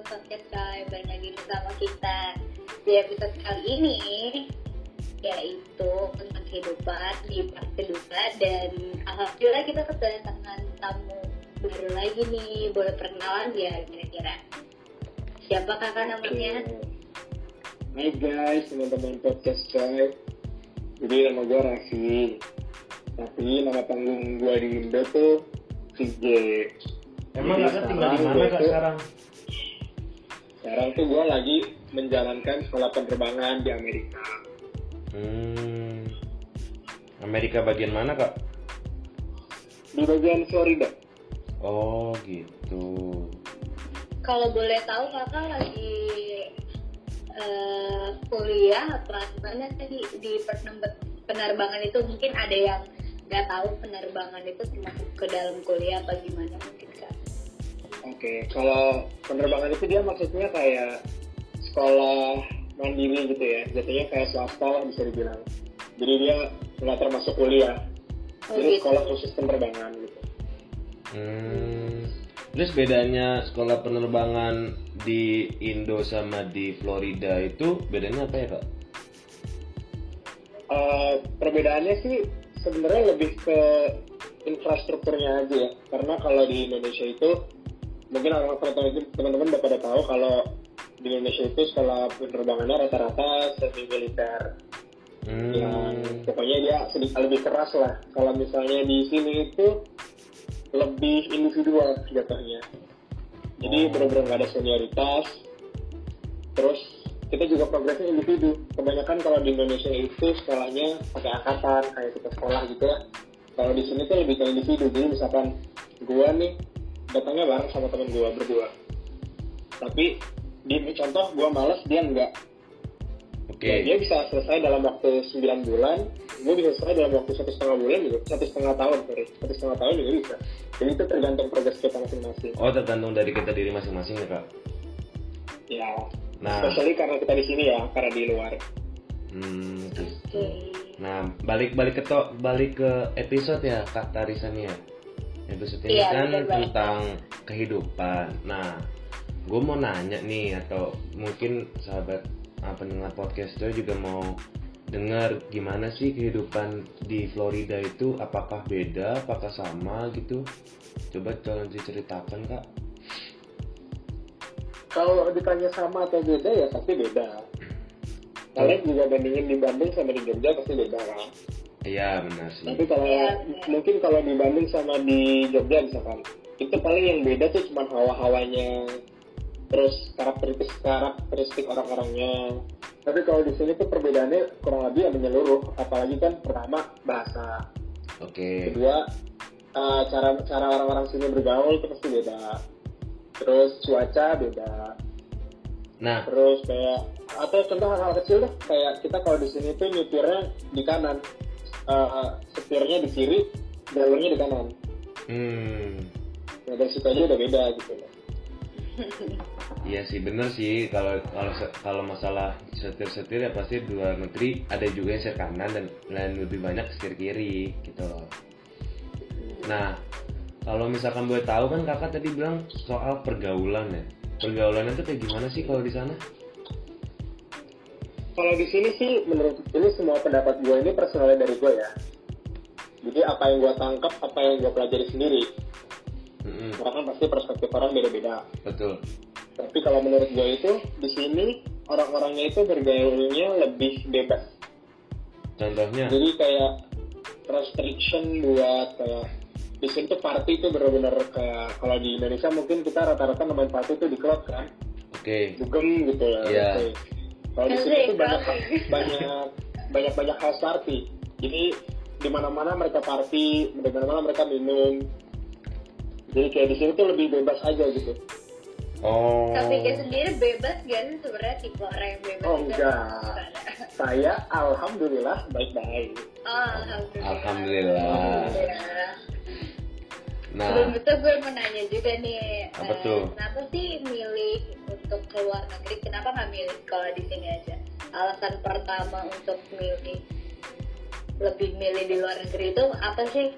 sobat podcast Kai balik lagi bersama kita di episode kali ini yaitu tentang kehidupan di part kedua dan alhamdulillah kita kedatangan tamu baru lagi nih boleh perkenalan ya kira-kira siapa kakak namanya Hai guys, teman-teman podcast saya. Jadi nama gue Raffi. Tapi nama panggung gue di Indo tuh CJ. Emang kakak tinggal di mana kak sekarang? Sekarang tuh gue lagi menjalankan sekolah penerbangan di Amerika. Hmm, Amerika bagian mana kak? Di bagian Florida. Oh gitu. kalau boleh tahu kakak lagi eh, kuliah apa gimana sih di, di penerb- penerbangan itu mungkin ada yang nggak tahu penerbangan itu termasuk ke dalam kuliah apa gimana mungkin kak Oke, kalau penerbangan itu dia maksudnya kayak sekolah mandiri gitu ya. Jatuhnya kayak swasta lah bisa dibilang. Jadi dia nggak termasuk kuliah. Oh, Jadi gitu. sekolah khusus penerbangan gitu. Hmm, terus bedanya sekolah penerbangan di Indo sama di Florida itu bedanya apa ya kak? Eh, perbedaannya sih sebenarnya lebih ke infrastrukturnya aja ya karena kalau di Indonesia itu mungkin orang teman-teman teman-teman udah pada tahu kalau di Indonesia itu sekolah penerbangannya rata-rata semi militer. Yang Hmm, pokoknya dia sedikit lebih keras lah. Kalau misalnya di sini itu lebih individual jatuhnya. Jadi Oh. benar-benar nggak ada senioritas. Terus kita juga progresnya individu. Kebanyakan kalau di Indonesia itu sekolahnya pakai angkatan kayak kita sekolah gitu ya. Kalau di sini tuh lebih ke individu. Jadi misalkan gua nih datangnya bareng sama temen gua berdua tapi di contoh gua males dia enggak oke. Ya, dia bisa selesai dalam waktu 9 bulan, gue bisa selesai dalam waktu satu setengah bulan juga, satu setengah tahun, sorry, satu setengah tahun juga bisa. Jadi itu tergantung progres kita masing-masing. Oh tergantung dari kita diri masing-masing ya kak. Ya, Nah, especially karena kita di sini ya, karena di luar. hmm, oke Nah, balik balik ke to, balik ke episode ya Kak Tarisan ya. Episode ini Iya, kan bener banget. tentang kehidupan. Nah, gue mau nanya nih atau mungkin sahabat ah, pendengar podcast juga mau dengar gimana sih kehidupan di Florida itu apakah beda, apakah sama gitu. Coba tolong diceritakan kak. Kalau ditanya sama atau beda ya pasti beda. Kalian juga bandingin di Bandung sama di Jogja pasti beda kan. Iya benar sih. Tapi kalau iya. mungkin kalau di Bandung sama di Jogja misalkan, itu paling yang beda tuh cuma hawa-hawanya, terus karakteristik karakteristik orang-orangnya. Tapi kalau di sini tuh perbedaannya kurang lebih yang menyeluruh, apalagi kan pertama bahasa, Oke. kedua eh, cara cara orang-orang sini bergaul itu pasti beda, terus cuaca beda, Nah, terus kayak atau contoh hal-hal kecil deh kayak kita kalau di sini tuh nyetirnya di kanan, Eh, setirnya di kiri, drivernya di kanan. hmm, Nah, dari situ aja udah beda gitu loh. Iya sih bener sih kalau kalau kalau masalah setir-setir ya pasti di luar negeri ada juga yang setir kanan dan dan lebih banyak setir kiri gitu loh. Nah kalau misalkan boleh tahu kan kakak tadi bilang soal pergaulan ya. Pergaulannya itu kayak gimana sih kalau di sana? Kalau di sini sih menurut ini semua pendapat gue ini personalnya dari gue ya. Jadi apa yang gue tangkap, apa yang gue pelajari sendiri. Mm-mm, Karena kan pasti perspektif orang beda-beda. betul. Tapi kalau menurut gue itu di sini orang-orangnya itu bergaulnya lebih bebas. Contohnya, Jadi kayak restriction buat kayak di sini tuh party itu bener-bener kayak kalau di Indonesia mungkin kita rata-rata main party itu di klub kan. oke. dugem gitu ya. Iya. Oke. Kalau di sini Asik, tuh banyak banyak banyak banyak house party. Jadi di mana-mana mereka party, di mana-mana mereka minum. Jadi kayak di sini tuh lebih bebas aja gitu. Oh. tapi dia sendiri bebas kan sebenarnya tipe orang yang bebas Oh, enggak. Saya alhamdulillah baik-baik. Oh, alhamdulillah Alhamdulillah. Alhamdulillah. Nah, Sebelum itu gue mau nanya juga nih, Apa eh, tuh? kenapa sih milih untuk keluar negeri? Kenapa nggak milih sekolah di sini aja? Alasan pertama untuk milih lebih milih di luar negeri itu apa sih?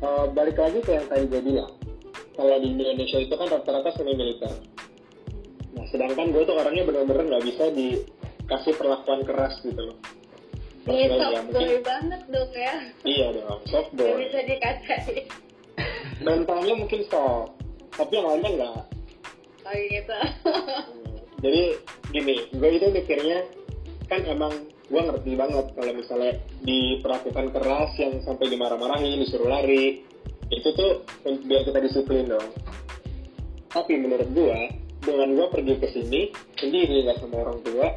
Eh, balik lagi ke yang tadi gue bilang. Kalau di Indonesia itu kan rata-rata semi militer. nah sedangkan gue tuh orangnya bener-bener nggak bisa dikasih perlakuan keras gitu loh Iya, ya, mungkin- boy banget dong ya. iya dong soft Gak bisa dikatain. mentalnya mungkin soft tapi yang lainnya enggak Oh gitu. jadi gini gue itu mikirnya kan emang gue ngerti banget kalau misalnya diperlakukan keras yang sampai dimarah-marahin disuruh lari itu tuh biar kita disiplin dong tapi menurut gue dengan gue pergi ke sini sendiri nggak sama orang tua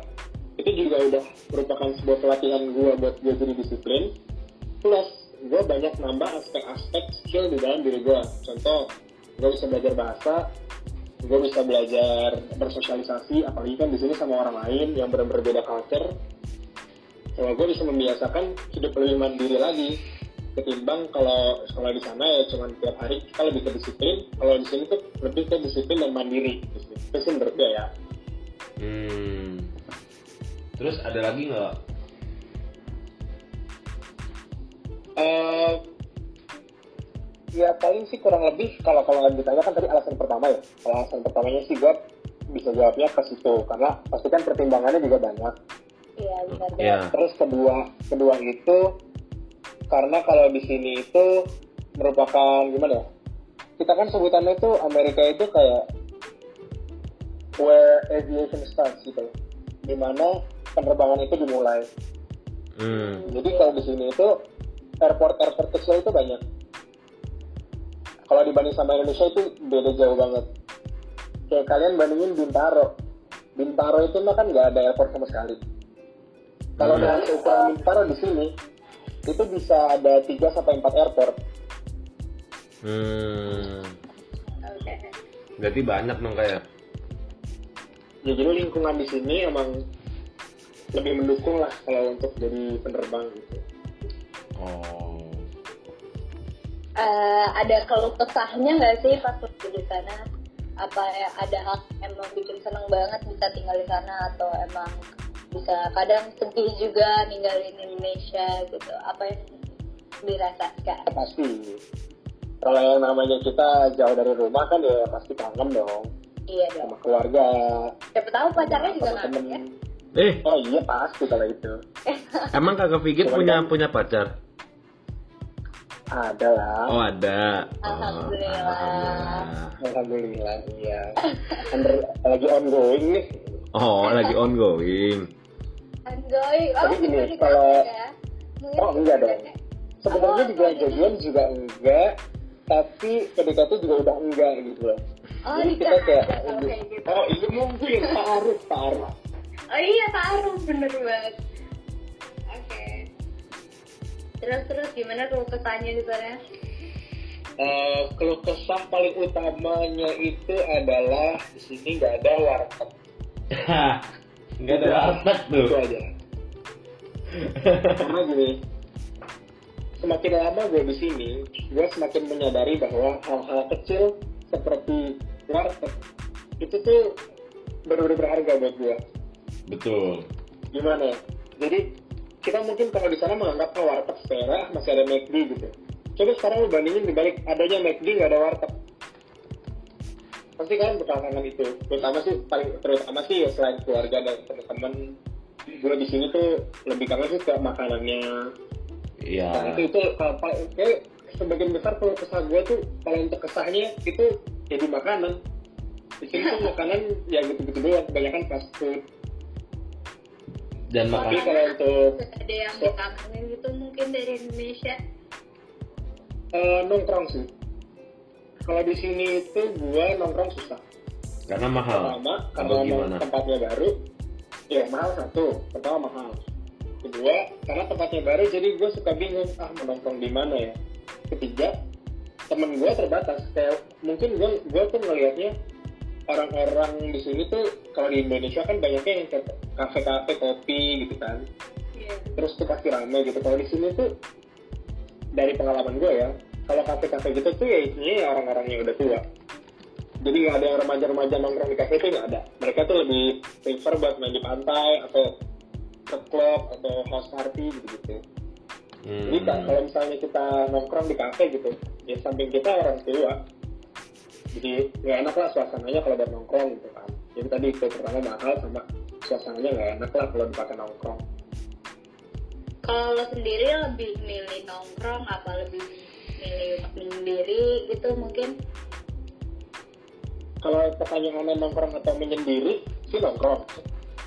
itu juga udah merupakan sebuah pelatihan gue buat gue jadi disiplin. Plus gue banyak nambah aspek-aspek skill di dalam diri gue contoh gue bisa belajar bahasa gue bisa belajar bersosialisasi apalagi kan di sini sama orang lain yang benar-benar beda culture. Kalau gue bisa membiasakan hidup lebih mandiri lagi. Ketimbang kalau sekolah di sana ya cuman tiap hari kita lebih ke disiplin. Kalau di sini tuh lebih ke disiplin dan mandiri. Itu sih menurut ya. Hmm. Terus ada lagi nggak? Eh, ya paling sih kurang lebih kalau kalau ditanya kan tadi alasan pertama ya kalau alasan pertamanya sih gue bisa jawabnya ke situ karena pasti kan pertimbangannya juga banyak Iya benar. Ya. Terus kedua, kedua itu karena kalau di sini itu merupakan gimana ya? Kita kan sebutannya itu Amerika itu kayak where aviation starts gitu. Di mana penerbangan itu dimulai. Hmm. Jadi kalau di sini itu airport-airport kecil itu banyak. Kalau dibanding sama Indonesia itu beda jauh banget. Kayak kalian bandingin Bintaro. Bintaro itu mah kan nggak ada airport sama sekali. Kalau Hmm. dengan ukuran Bintaro di sini itu bisa ada 3 sampai 4 airport. Hmm. Oke. Berarti banyak dong kayak. Ya jadi lingkungan di sini emang lebih mendukung lah kalau untuk jadi penerbang gitu. Oh. Eh, ada keluh kesahnya nggak sih pas pergi di sana? Apa ya, ada hal emang bikin seneng banget bisa tinggal di sana atau emang bisa kadang sedih juga ninggalin Indonesia gitu? Apa yang dirasakan? Ya, pasti. Kalau yang namanya kita jauh dari rumah kan ya pasti kangen dong Iya dong. sama keluarga, Siapa tahu pacarnya juga kangen ya? Eh, Oh iya pasti kalau itu. emang kakak Figit punya kan- punya pacar? Ada lah. Oh ada. Oh, Alhamdulillah. alhamdulillah. Alhamdulillah iya. Under, lagi ongoing nih. Oh lagi ongoing. Ongoing. Oh, Tapi gini, kalau- ya? Mungkin Oh enggak dong. Sebenarnya Oh, juga gitu. jadian juga enggak, tapi PDKT juga udah enggak gitu loh. Oh, Jadi kita kayak, kayak gitu. oh iya mungkin taruh taruh. Oh iya taruh bener banget. Oke. Terus terus gimana tuh kesannya di sana? Eh, keluh kesah paling utamanya itu adalah di sini nggak ada warteg. Enggak ada warteg tuh. Itu aja. Karena gini, semakin lama gue di sini, gue semakin menyadari bahwa hal-hal kecil seperti warteg itu tuh benar-benar berharga buat gue. Betul. Gimana? Jadi kita mungkin kalau di sana menganggap oh, warteg sepera masih ada McD gitu. Coba sekarang lu bandingin dibalik adanya McD nggak ada warteg. Pasti kan belakangan itu. Terutama sih paling terutama sih ya selain keluarga dan teman-teman gue di sini tuh lebih kangen sih ke makanannya. Iya. Nah, itu itu kalau paling kayak sebagian besar kalau kesah gue tuh paling untuk kesahnya itu jadi makanan. Di sini tuh makanan ya gitu-gitu doang, kebanyakan fast food. Dan Tapi makan. kalau untuk Ada yang dikangenin gitu mungkin dari Indonesia. Eh, nongkrong sih. Kalau di sini itu gua nongkrong susah. Karena mahal. Pertama, karena gimana? tempatnya baru. Ya mahal satu. Pertama mahal. Kedua, karena tempatnya baru jadi gue suka bingung ah mau nongkrong di mana ya. Ketiga, temen gue terbatas. Kayak mungkin gue gue tuh ngelihatnya orang-orang di sini tuh kalau di Indonesia kan banyaknya yang kayak kafe-kafe kopi gitu kan. Iya. terus tuh pasti rame gitu. Kalau di sini tuh dari pengalaman gue ya kalau kafe-kafe gitu tuh ya isinya ya orang-orang yang udah tua. Jadi nggak ada yang remaja-remaja nongkrong di kafe itu nggak ada. Mereka tuh lebih prefer buat main di pantai atau ke klub atau house party gitu gitu Hmm. jadi kalau misalnya kita nongkrong di kafe gitu ya samping kita orang tua jadi nggak enak lah suasananya kalau buat nongkrong gitu kan. Jadi tadi itu pertama mahal sama suasananya nggak enak lah kalau dipakai nongkrong. Kalau lo sendiri lebih milih nongkrong apa lebih milih menyendiri gitu mungkin? Kalau pertanyaannya nongkrong atau menyendiri sih nongkrong.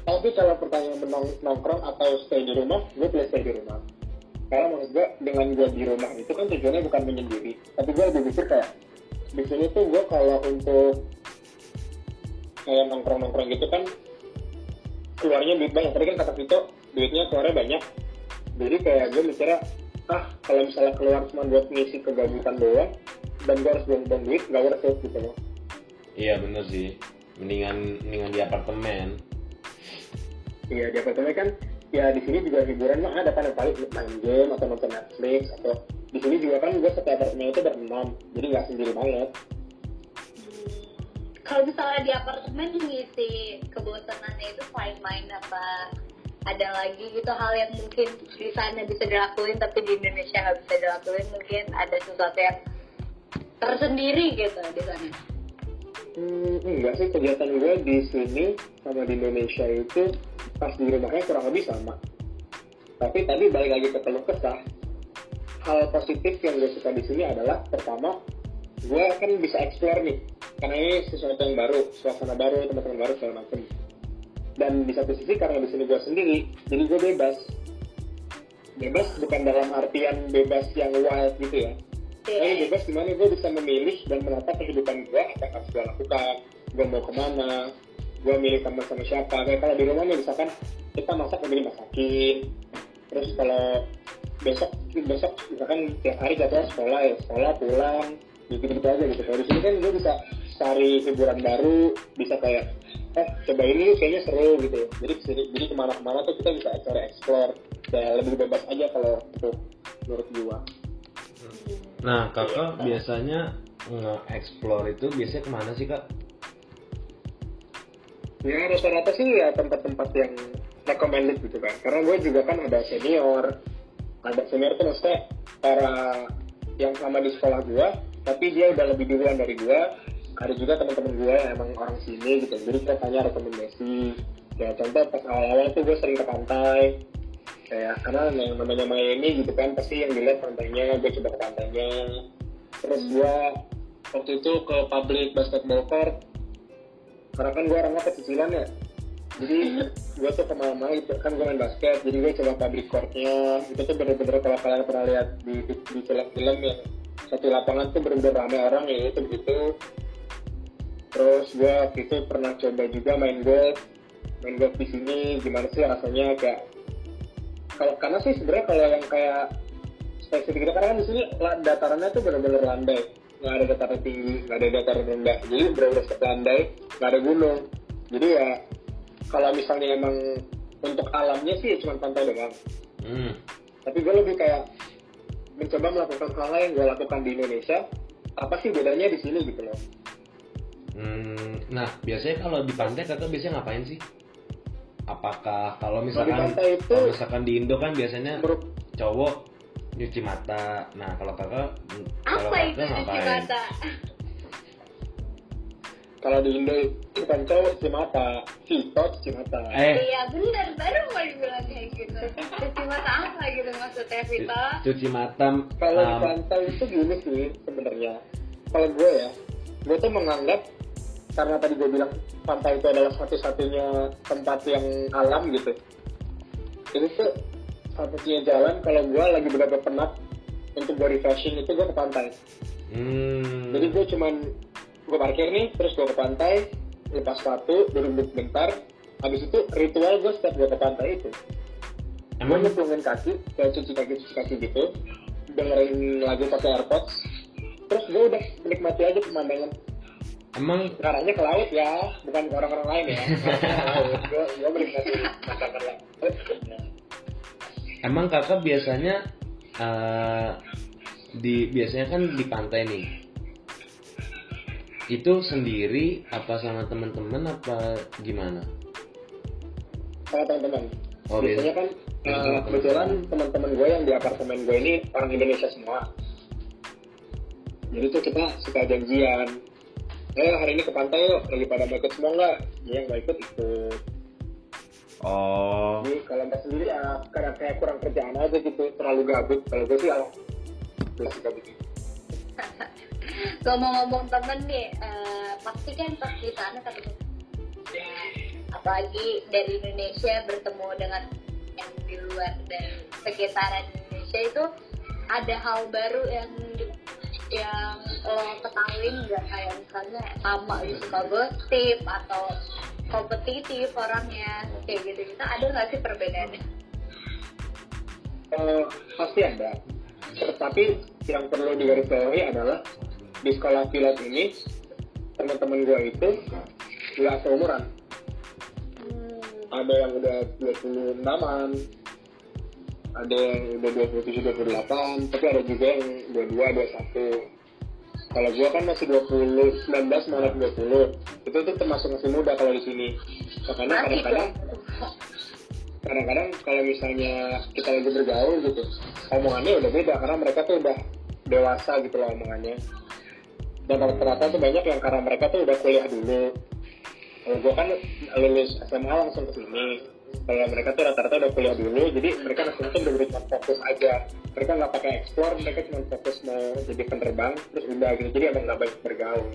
Tapi kalau pertanyaan menong- nongkrong atau stay di rumah gue pilih stay di rumah. Karena menurut gue dengan gue di rumah itu kan tujuannya bukan menyendiri. Tapi gue lebih pikir kayak di sini tuh gue kalau untuk kayak nongkrong nongkrong gitu kan keluarnya duit banyak. Tadi kan kata Vito duitnya keluarnya banyak. Jadi kayak gue mikirnya ah kalau misalnya keluar cuma buat ngisi kegabutan doang dan gue harus buang-buang duit gak worth it gitu loh. Iya bener sih. Mendingan mendingan di apartemen. Iya di apartemen kan ya di sini juga hiburan mah ada kan yang paling main game atau nonton Netflix atau di sini juga kan gue setiap apartemen itu berenam jadi nggak sendiri banget kalau misalnya di apartemen ngisi kebosanannya itu selain main apa ada lagi gitu hal yang mungkin di sana bisa dilakuin tapi di Indonesia nggak bisa dilakuin mungkin ada sesuatu yang tersendiri gitu di sana Hmm, enggak sih kegiatan gue di sini sama di Indonesia itu pas di rumahnya kurang lebih sama. Tapi tadi balik lagi ke keluh kesah. Hal positif yang gue suka di sini adalah pertama gue kan bisa explore nih karena ini sesuatu yang baru, suasana baru, teman-teman baru segala macam. Dan di satu sisi karena di sini gue sendiri, jadi gue bebas. Bebas bukan dalam artian bebas yang wild gitu ya, Iya. Tapi bebas gimana gue bisa memilih dan menata kehidupan gue apa yang harus gue lakukan gue mau ke mana gue milih teman sama siapa kayak kalau di rumah nih misalkan kita masak lebih dimasakin terus kalau besok besok misalkan tiap hari jadwal sekolah ya sekolah pulang gitu gitu aja gitu. Kalau di sini kan gue bisa cari hiburan baru bisa kayak eh coba ini kayaknya seru gitu. Jadi jadi ke mana-kemana tuh kita bisa cari explore. Ya lebih bebas aja kalau untuk menurut gue nah kakak biasanya nge-explore itu biasanya ke mana sih kak? Ya rata-rata sih ya tempat-tempat yang recommended gitu kan. Karena gue juga kan ada senior, ada senior tuh maksudnya para yang sama di sekolah gue, tapi dia udah lebih duluan dari gue. Ada juga teman-teman gue yang emang orang sini gitu. Jadi kita tanya rekomendasi. Ya contoh pas awal-awal tuh gue sering ke pantai. Kayak karena yang namanya Miami gitu kan pasti yang dilihat pantainya, gue coba ke pantainya. Terus gue waktu itu ke public basketball court karena kan gue orangnya pecicilan ya jadi gue tuh ke mana-mana gitu. Kan gue main basket jadi gue coba public courtnya. Itu tuh bener-bener kalau kalian pernah lihat di di, film-film ya satu lapangan tuh bener-bener rame orang ya itu begitu. Terus gue waktu itu pernah coba juga main golf. Main golf di sini gimana sih rasanya kayak kalau karena sih sebenarnya kalau yang kayak spesifik gitu karena kan di sini datarannya tuh bener-bener landai. Nggak ada dataran tinggi nggak ada dataran rendah. Jadi bener-bener landai nggak ada gunung. Jadi ya kalau misalnya emang untuk alamnya sih cuma pantai doang. Hmm. tapi gue lebih kayak mencoba melakukan hal yang gue lakukan di Indonesia. Apa sih bedanya di sini gitu loh? Hmm, nah biasanya kalau di pantai kakak biasanya ngapain sih? Apakah kalau Kalau di misalkan pantai itu kalau misalkan di Indo kan biasanya menurut cowok nyuci mata. Nah kalau kakak kalau apa itu kakak cuci mata kalau di Indo itu bukan cowok cuci mata Vito cuci mata eh. Iya benar baru mau dibilang kayak gitu. Cuci mata apa gitu maksudnya Vita cuci mata kalau di um, pantai itu gini sih sebenarnya. Kalau gue ya gue tuh menganggap karena tadi gue bilang pantai itu adalah satu-satunya tempat yang alam gitu. Itu tuh satu-satunya jalan kalau gue lagi benar-benar penat untuk gue refreshing itu gue ke pantai. Hmm, jadi gue cuman gue parkir nih terus gue ke pantai lepas sepatu duduk bentar habis itu ritual gue setiap gue ke pantai itu. Gue nyemplungin kaki kayak cuci kaki cuci kaki gitu. Dengerin lagu pakai airpods. Terus gue udah menikmati aja pemandangan. Emang? Sekarangnya ke laut ya bukan ke orang-orang lain ya. Gue gue menikmati pemandangan laut. Emang kakak biasanya eh, di biasanya kan di pantai nih itu sendiri apa sama teman-teman apa gimana? Sama teman-teman. Oh, biasanya biasa- kan eh, sama kebetulan teman-teman. gue yang di apartemen gue ini orang Indonesia semua. Jadi tuh kita suka janjian. Eh hari ini ke pantai yuk lagi pada mau ikut semua nggak? Dia yang nggak ikut ikut. Oh. Jadi kalau mbak sendiri ya kadang kayak kurang kerjaan aja gitu terlalu gabut. Kalau gue sih ya gue suka gitu ngomong-ngomong temen nih eh, pasti kan pas di sana ya, apalagi dari Indonesia bertemu dengan yang di luar dan sekitaran Indonesia itu ada hal baru yang yang lo ketahui nggak? Kayak misalnya sama suka gosip atau kompetitif orangnya kayak gitu gitu ada nggak sih perbedaannya? Eh, pasti ada. Tetapi yang perlu digarisbawahi adalah di sekolah pilot ini teman-teman gue itu nggak seumuran. Hmm, ada yang udah 26an ada yang udah 27 28 tapi ada juga yang 22 21 kalau gua kan masih 20 19 malah 20 itu tuh termasuk masih muda kalau di sini. Makanya kadang-kadang kadang-kadang kalau misalnya kita lagi bergaul gitu omongannya udah beda karena mereka tuh udah dewasa gitu loh omongannya dan rata-rata tuh banyak yang karena mereka tuh udah kuliah dulu. Kalau gue kan lulus SMA langsung ke sini. Kalau mereka tuh rata-rata udah kuliah dulu jadi mereka langsung tuh cuma fokus aja. Mereka nggak pakai explore mereka cuma fokus mau jadi penerbang terus udah gitu. Jadi emang nggak banyak bergaul.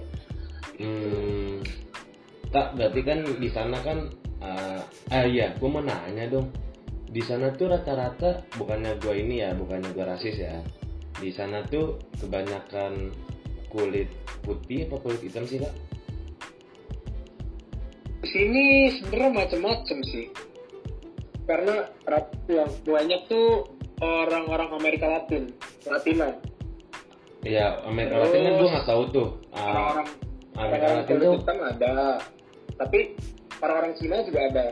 Hmm, tak berarti kan di sana kan ah ah iya gue mau nanya dong. Di sana tuh rata-rata bukannya gue ini ya bukannya gue rasis ya. Di sana tuh kebanyakan kulit putih apa kulit hitam sih kak? Sini sebenarnya macem-macem sih. Karena yang banyak tuh orang-orang Amerika Latin Latina. Ya Amerika Latin kan gue nggak tahu tuh. Ah, orang-orang Amerika orang-orang Latin tuh. hitam ada. Tapi orang-orang Cina juga ada.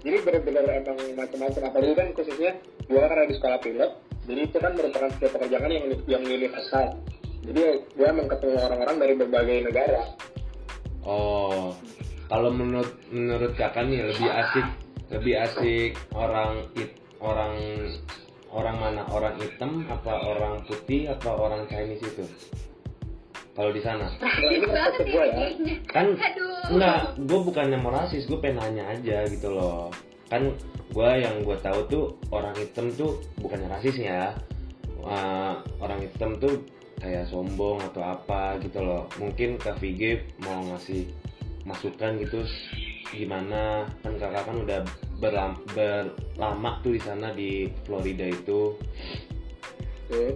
Jadi benar-benar emang macam-macam apalagi kan khususnya gua karena di sekolah pilot jadi itu kan merupakan sebuah pekerjaan yang yang universal jadi gua emang ketemu orang-orang dari berbagai negara. Oh, kalau menurut menurut kakak nih lebih asik lebih asik orang it, orang orang mana? Orang hitam apa orang putih apa orang Chinese itu? Kalau di sana. Ya. kan enggak, gue bukannya mau rasis, gue pengen nanya aja gitu loh. Kan gue yang gue tahu tuh orang hitam tuh bukannya rasisnya, Wah, orang hitam tuh kayak sombong atau apa gitu loh. Mungkin Kak Vige mau ngasih masukan gitu gimana kan kakak kan udah berlam, berlama tuh di sana di Florida itu. Tuh.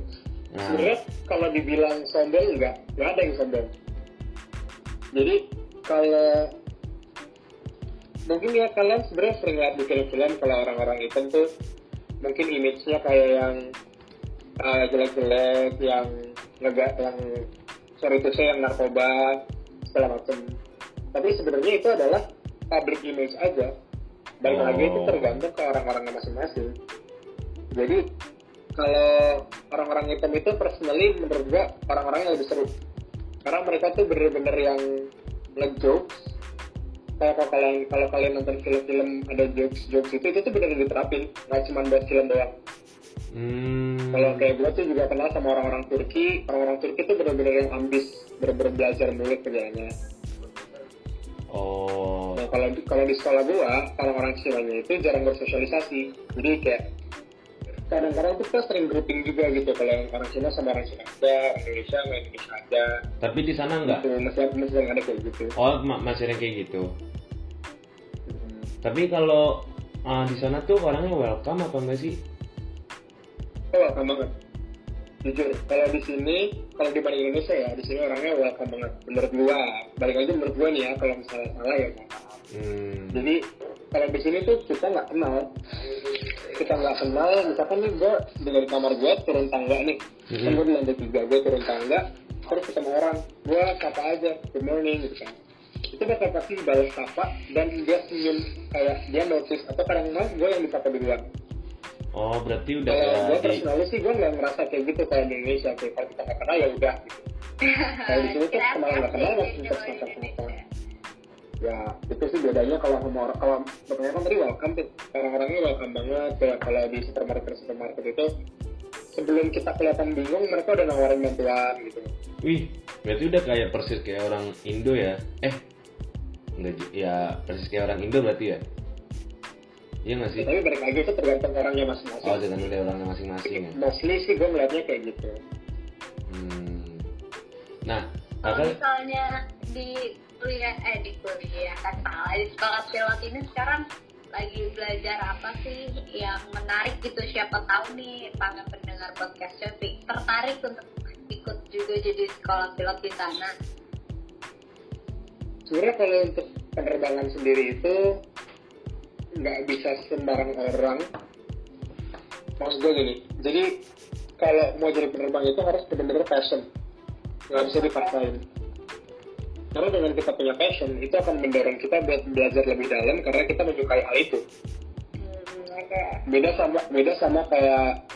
Nah, sebenarnya kalau dibilang sombong enggak enggak ada yang sombong jadi kalau mungkin ya kalian sebenarnya sering lihat di film-film kalau orang-orang hitam tuh mungkin image-nya kayak yang uh, jelek-jelek yang lega yang sorry to say yang narkoba segala macam tapi sebenarnya itu adalah public image aja. Balik Oh. lagi itu tergantung ke orang-orangnya masing-masing. Jadi kalau orang-orang hitam itu personally menurut gua orang-orang yang lebih seru. Karena mereka tuh bener-bener yang ngejokes kayak kalau kalian kalau kalian nonton film-film ada jokes jokes itu itu tuh bener-bener diterapin. Nggak cuma buat film doang hmm, kalau kayak gue tuh juga kenal sama orang-orang Turki orang-orang Turki tuh bener-bener yang ambis bener-bener belajar mulut kerjanya oh, nah kalau kalau di sekolah gua orang-orang Cina itu jarang bersosialisasi jadi kayak kadang-kadang tuh kita sering grouping juga gitu kalau yang orang Cina sama orang Cina ada orang Indonesia sama Indonesia ada tapi di sana enggak? gitu masih masih ada kayak gitu Oh, ma- masih ada kayak gitu. Hmm. Tapi kalau uh, di sana tuh orangnya welcome apa enggak sih? Oh, welcome banget. Jujur, kalau di sini, kalau dibanding Indonesia ya, di sini orangnya welcome banget. Menurut gua, balik lagi menurut gua nih ya, kalau misalnya salah ya. Hmm. Jadi kalau di sini tuh kita nggak kenal, kita nggak kenal. Misalkan nih gua dari kamar gua turun tangga nih, Mhm. gua di lantai tiga, gua turun tangga, terus ketemu orang, gua sapa aja, good morning gitu kan. Itu bakal pasti balas sapa dan dia senyum kayak dia notice atau kadang-kadang gua yang disapa duluan. Oh, berarti udah Kalau gue kayak di sih gue nggak ngerasa kayak gitu kayak di Indonesia kayak kalau kita nggak kenal ya udah gitu. Kalau di sini tuh kenal nggak kenal sempat sama sempat Indonesia. sempat. Ya itu sih bedanya kalau sama orang kalau kebanyakan tadi welcome tuh orang-orangnya welcome banget kayak kalau di supermarket supermarket itu sebelum kita kelihatan bingung mereka udah nawarin bantuan gitu Wih, berarti udah kayak persis kayak orang Indo ya? Eh, enggak ya persis kayak orang Indo berarti ya? Iya nggak sih? tapi balik lagi itu tergantung orangnya masing-masing Oh, dengan udah orangnya masing-masing ya. mostly sih gue ngeliatnya kayak gitu Hmm. Nah, Kalau misalnya di kuliah eh di kuliah kan salah di sekolah pilot ini sekarang lagi belajar apa sih yang menarik gitu siapa tahu nih para pendengar podcast Shopee tertarik untuk ikut juga jadi sekolah pilot di sana. sebenarnya kalau untuk penerbangan sendiri itu nggak bisa sembarang orang. Maksud gue gini jadi kalau mau jadi penerbang itu harus benar-benar passion. Nggak bisa dipaksain. Karena dengan kita punya passion itu akan mendorong kita buat belajar lebih dalam karena kita menyukai hal itu. Beda sama beda sama kayak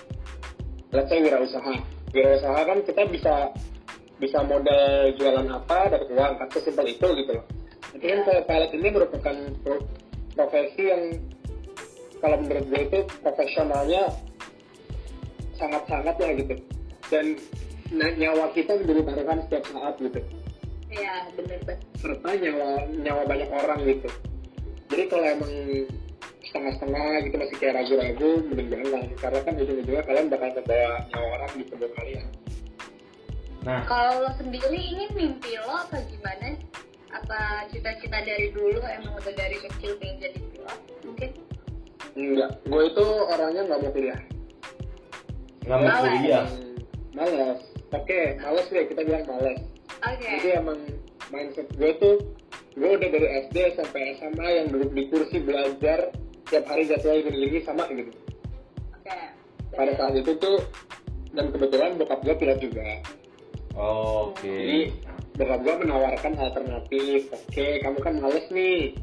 let's say wirausaha. Wirausaha kan kita bisa bisa modal jualan apa dapat uang kan sesimpel itu gitu loh. Tapi kan kalau pilot ini merupakan profesi yang kalau menurut gue itu profesionalnya sangat-sangat ya gitu. Dan nyawa kita menjadi taruhan setiap saat gitu. Iya bener banget. serta nyawa nyawa banyak orang gitu. Jadi kalau emang setengah-setengah gitu masih kayak ragu-ragu mending jangan karena kan ujung-ujungnya kalian bakal membawa nyawa orang di tubuh kalian. Nah. Kalau lo sendiri ini mimpi lo apa gimana? Apa cita-cita dari dulu emang udah dari kecil pengen jadi pilot? Mungkin? enggak gue itu orangnya nggak mau kuliah nggak mau Malas. kuliah. Males oke males deh kita bilang males Oke. jadi emang mindset gue tuh gue udah dari SD sampai SMA yang duduk di kursi belajar tiap hari jadwal gini-gini sama gitu Oke. pada saat itu tuh dan kebetulan bokap gue pilot juga Oke. Jadi bokap gue menawarkan alternatif. Oke, kamu kan males nih.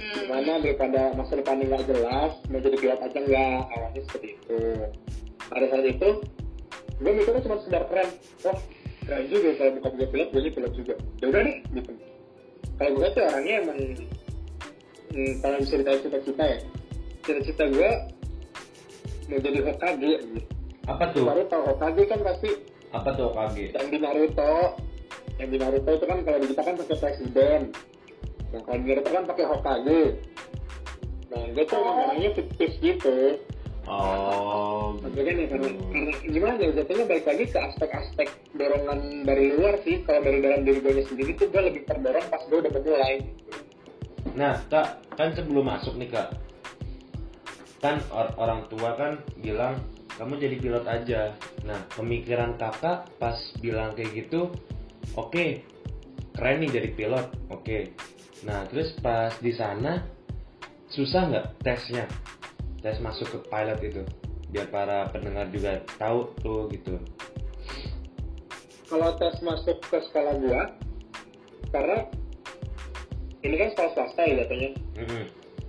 Hmm. Gimana daripada masa depannya nggak jelas, mau jadi pilot aja nggak? Awalnya seperti itu. Pada saat itu, gue mikirnya cuma sekedar keren. Wah, keren juga kalau bokap gue pilot, gue jadi pilot juga. Ya udah deh, gitu. Kalau gue tuh orangnya emang, hmm, kalau bisa ditanya cita-cita ya, cita-cita gue mau jadi Hokage. Gitu. Apa tuh? Baru tau Hokage kan pasti Apa tuh KG? yang di Naruto yang di Naruto itu kan kalau di kita kan pakai presiden yang kalau di Naruto kan pakai Hokage nah gue tuh emang orangnya fiktif gitu Oh. Maksudnya kan ya karena, karena gimana ya jatuhnya balik lagi ke aspek-aspek dorongan dari luar sih kalau dari dalam diri gue sendiri tuh gue lebih terdorong pas gue udah memulai Nah, Kak, kan sebelum masuk nih, Kak. Kan or- orang tua kan bilang kamu jadi pilot aja. Nah, pemikiran Kakak pas bilang kayak gitu, oke. keren nih jadi pilot. Oke. Nah, terus pas di sana susah nggak tesnya? Tes masuk ke pilot itu. Biar para pendengar juga tahu tuh gitu. kalau tes masuk ke sekolah gue karena ini kan sekolah swasta ya jatuhnya Mm-mm.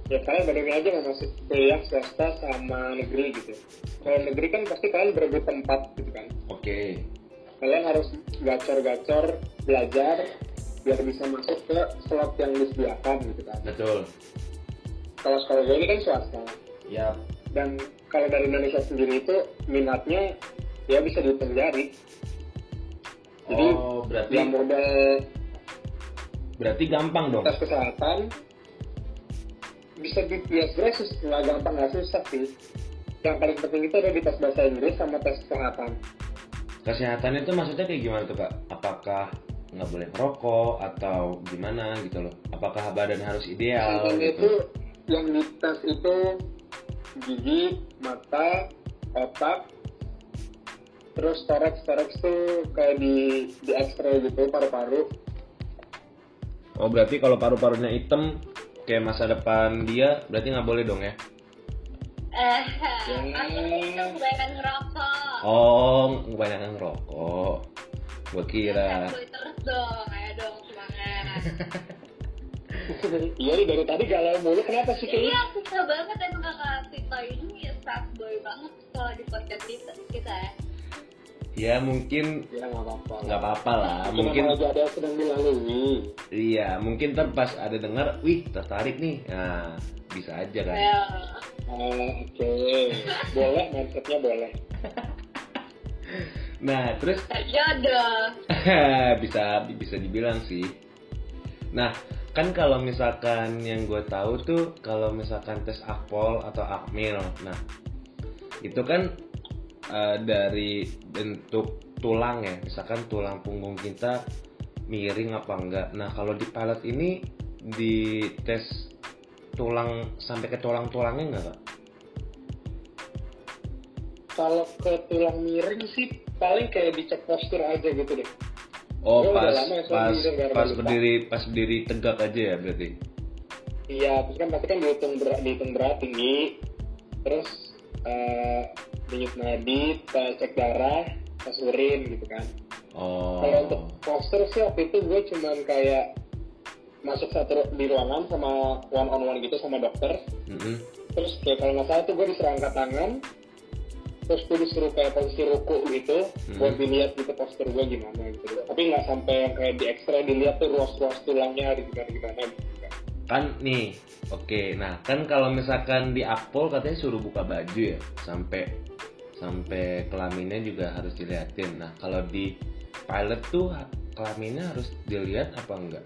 ya kalian bandingin aja mau masuk kuliah swasta sama negeri gitu kalau negeri kan pasti kalian berebut tempat gitu kan Oke. Kalian harus gacor-gacor belajar biar bisa masuk ke slot yang disediakan gitu kan. Betul. kalau sekolah gue ini kan swasta. Ya, dan kalau dari Indonesia sendiri itu minatnya ya bisa dihitung jari jadi oh, berarti yang modal berarti gampang dong. tes kesehatan bisa di ya sebenarnya sus- nggak gampang nggak susah sih. Yang paling penting itu ada di tes bahasa Inggris sama tes kesehatan Kesehatan itu maksudnya kayak gimana tuh kak? Apakah nggak boleh merokok atau gimana gitu loh? Apakah badan harus ideal Kesehatan itu gitu? yang dites itu gigi, mata, otak, terus thorax thorax tuh kayak di di X-ray gitu paru-paru. Oh berarti kalau paru-parunya hitam kayak masa depan dia berarti nggak boleh dong ya? Eh, aku itu kebanyakan ngerokok. Oh kebanyakan ngerokok. Gua kira. Gue terus dong, ayo dong semangat. Iya nih dari tadi galau mulu kenapa sih kayak Iya, suka banget emang kakak Tito ini sad boy banget kalau di podcast kita, kita ya. Ya mungkin Ya nggak apa-apa. nggak apa-apa lah. Mungkin Mungkin aja ada yang sedang dilalui. iya mungkin ntar pas ada dengar, wih tertarik nih. Nah bisa aja kan. Ya. Oke, boleh mindsetnya boleh. nah terus jodoh bisa bisa dibilang sih nah kan kalau misalkan yang gue tahu tuh kalau misalkan tes akpol atau akmil nah itu kan eh, dari bentuk tulang ya misalkan tulang punggung kita miring apa enggak nah kalau di pilot ini di tes tulang sampai ke tulang-tulangnya enggak kak? Kalau ke tulang miring sih paling kayak dicek postur aja gitu deh. Oh udah pas lama ya, pas nggak pas berdiri pas berdiri tegak aja ya berarti. Iya, terus kan pasti kan dihitung berat, dihitung berat tinggi, terus eh denyut nadi, kita cek darah, tes urin gitu kan. Oh. Kalau untuk postur sih waktu itu gue cuman kayak masuk satu di ruangan sama one on one gitu sama dokter. Mm-mm. Terus kayak kalau nggak salah tuh gue disuruh angkat tangan, terus gue disuruh kayak posisi ruku gitu, Hmm. buat dilihat gitu postur gue gimana gitu. Tapi nggak sampai yang kayak di X-ray dilihat tuh ruas-ruas tulangnya di gimana gimana gitu. kan. Kan nih, oke. Nah kan kalau misalkan di akpol katanya suruh buka baju ya sampai sampai kelaminnya juga harus diliatin. Nah kalau di pilot tuh kelaminnya harus dilihat apa enggak?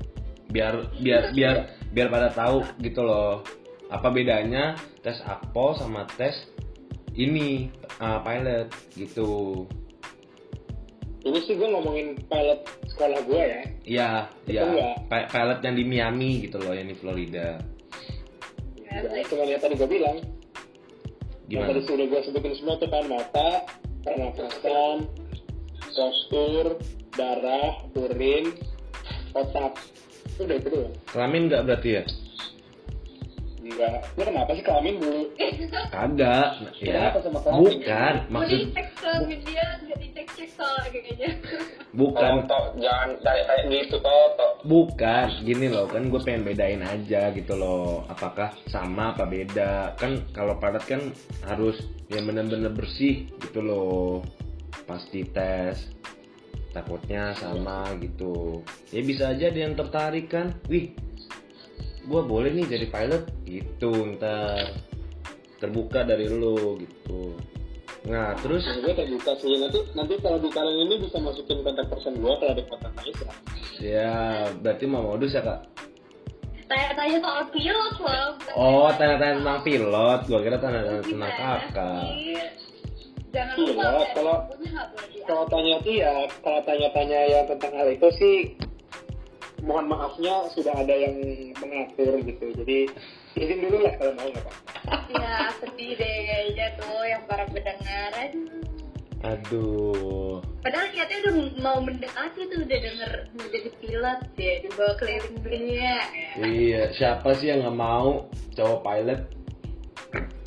Biar biar biar biar pada tahu gitu loh. Apa bedanya tes akpol sama tes ini uh, pilot gitu. Ini sih gue ngomongin pilot sekolah gue ya. Iya, iya. Pilot yang di Miami gitu loh, yang di Florida. Ya, cuma yang tadi gue bilang. Yang Gimana? tadi sudah gue sebutin semua tuh kan mata, pernafasan, postur, darah, urin, otak. Udah itu doang. Kelamin nggak berarti ya? Enggak. Lu kenapa sih kelamin dulu? Kagak, ya. Kenapa sama kelamin? Bukan, mau maksud dicek kelamin dia nggak dicek cek soalnya kayaknya bukan, toh, jangan kayak kayak gitu toh, toh. bukan. Gini loh, kan gue pengen bedain aja gitu loh. Apakah sama apa beda? Kan kalau padat kan harus yang bener-bener bersih gitu loh. Pasti tes. Takutnya sama gitu. Ya bisa aja ada yang tertarik kan. Wih, gue boleh nih jadi pilot? Gitu ntar terbuka dari lu gitu. Nah terus? Nah, gue terbuka sih. Nanti nanti kalau di kalian ini bisa masukin kontak person gue kalau ada kontak Aisyah. ya berarti mau modus ya kak? Tanya-tanya soal pilot loh oh tanya-tanya tentang pilot. Gua kira tanya-tanya tentang Gimana kakak jangan Iya, lupa ya, kalau-. Kalau tanya iya, kalau tanya-tanya yang tentang hal itu sih mohon maafnya sudah ada yang mengatur gitu. Jadi izin dulu lah kalau mau nggak apa. ya sedih deh kayaknya tuh yang para pendengar Aduh. Padahal niatnya udah mau mendekati tuh udah denger mau jadi pilot ya dibawa keliling dunia ya. iya siapa sih yang nggak mau cowok pilot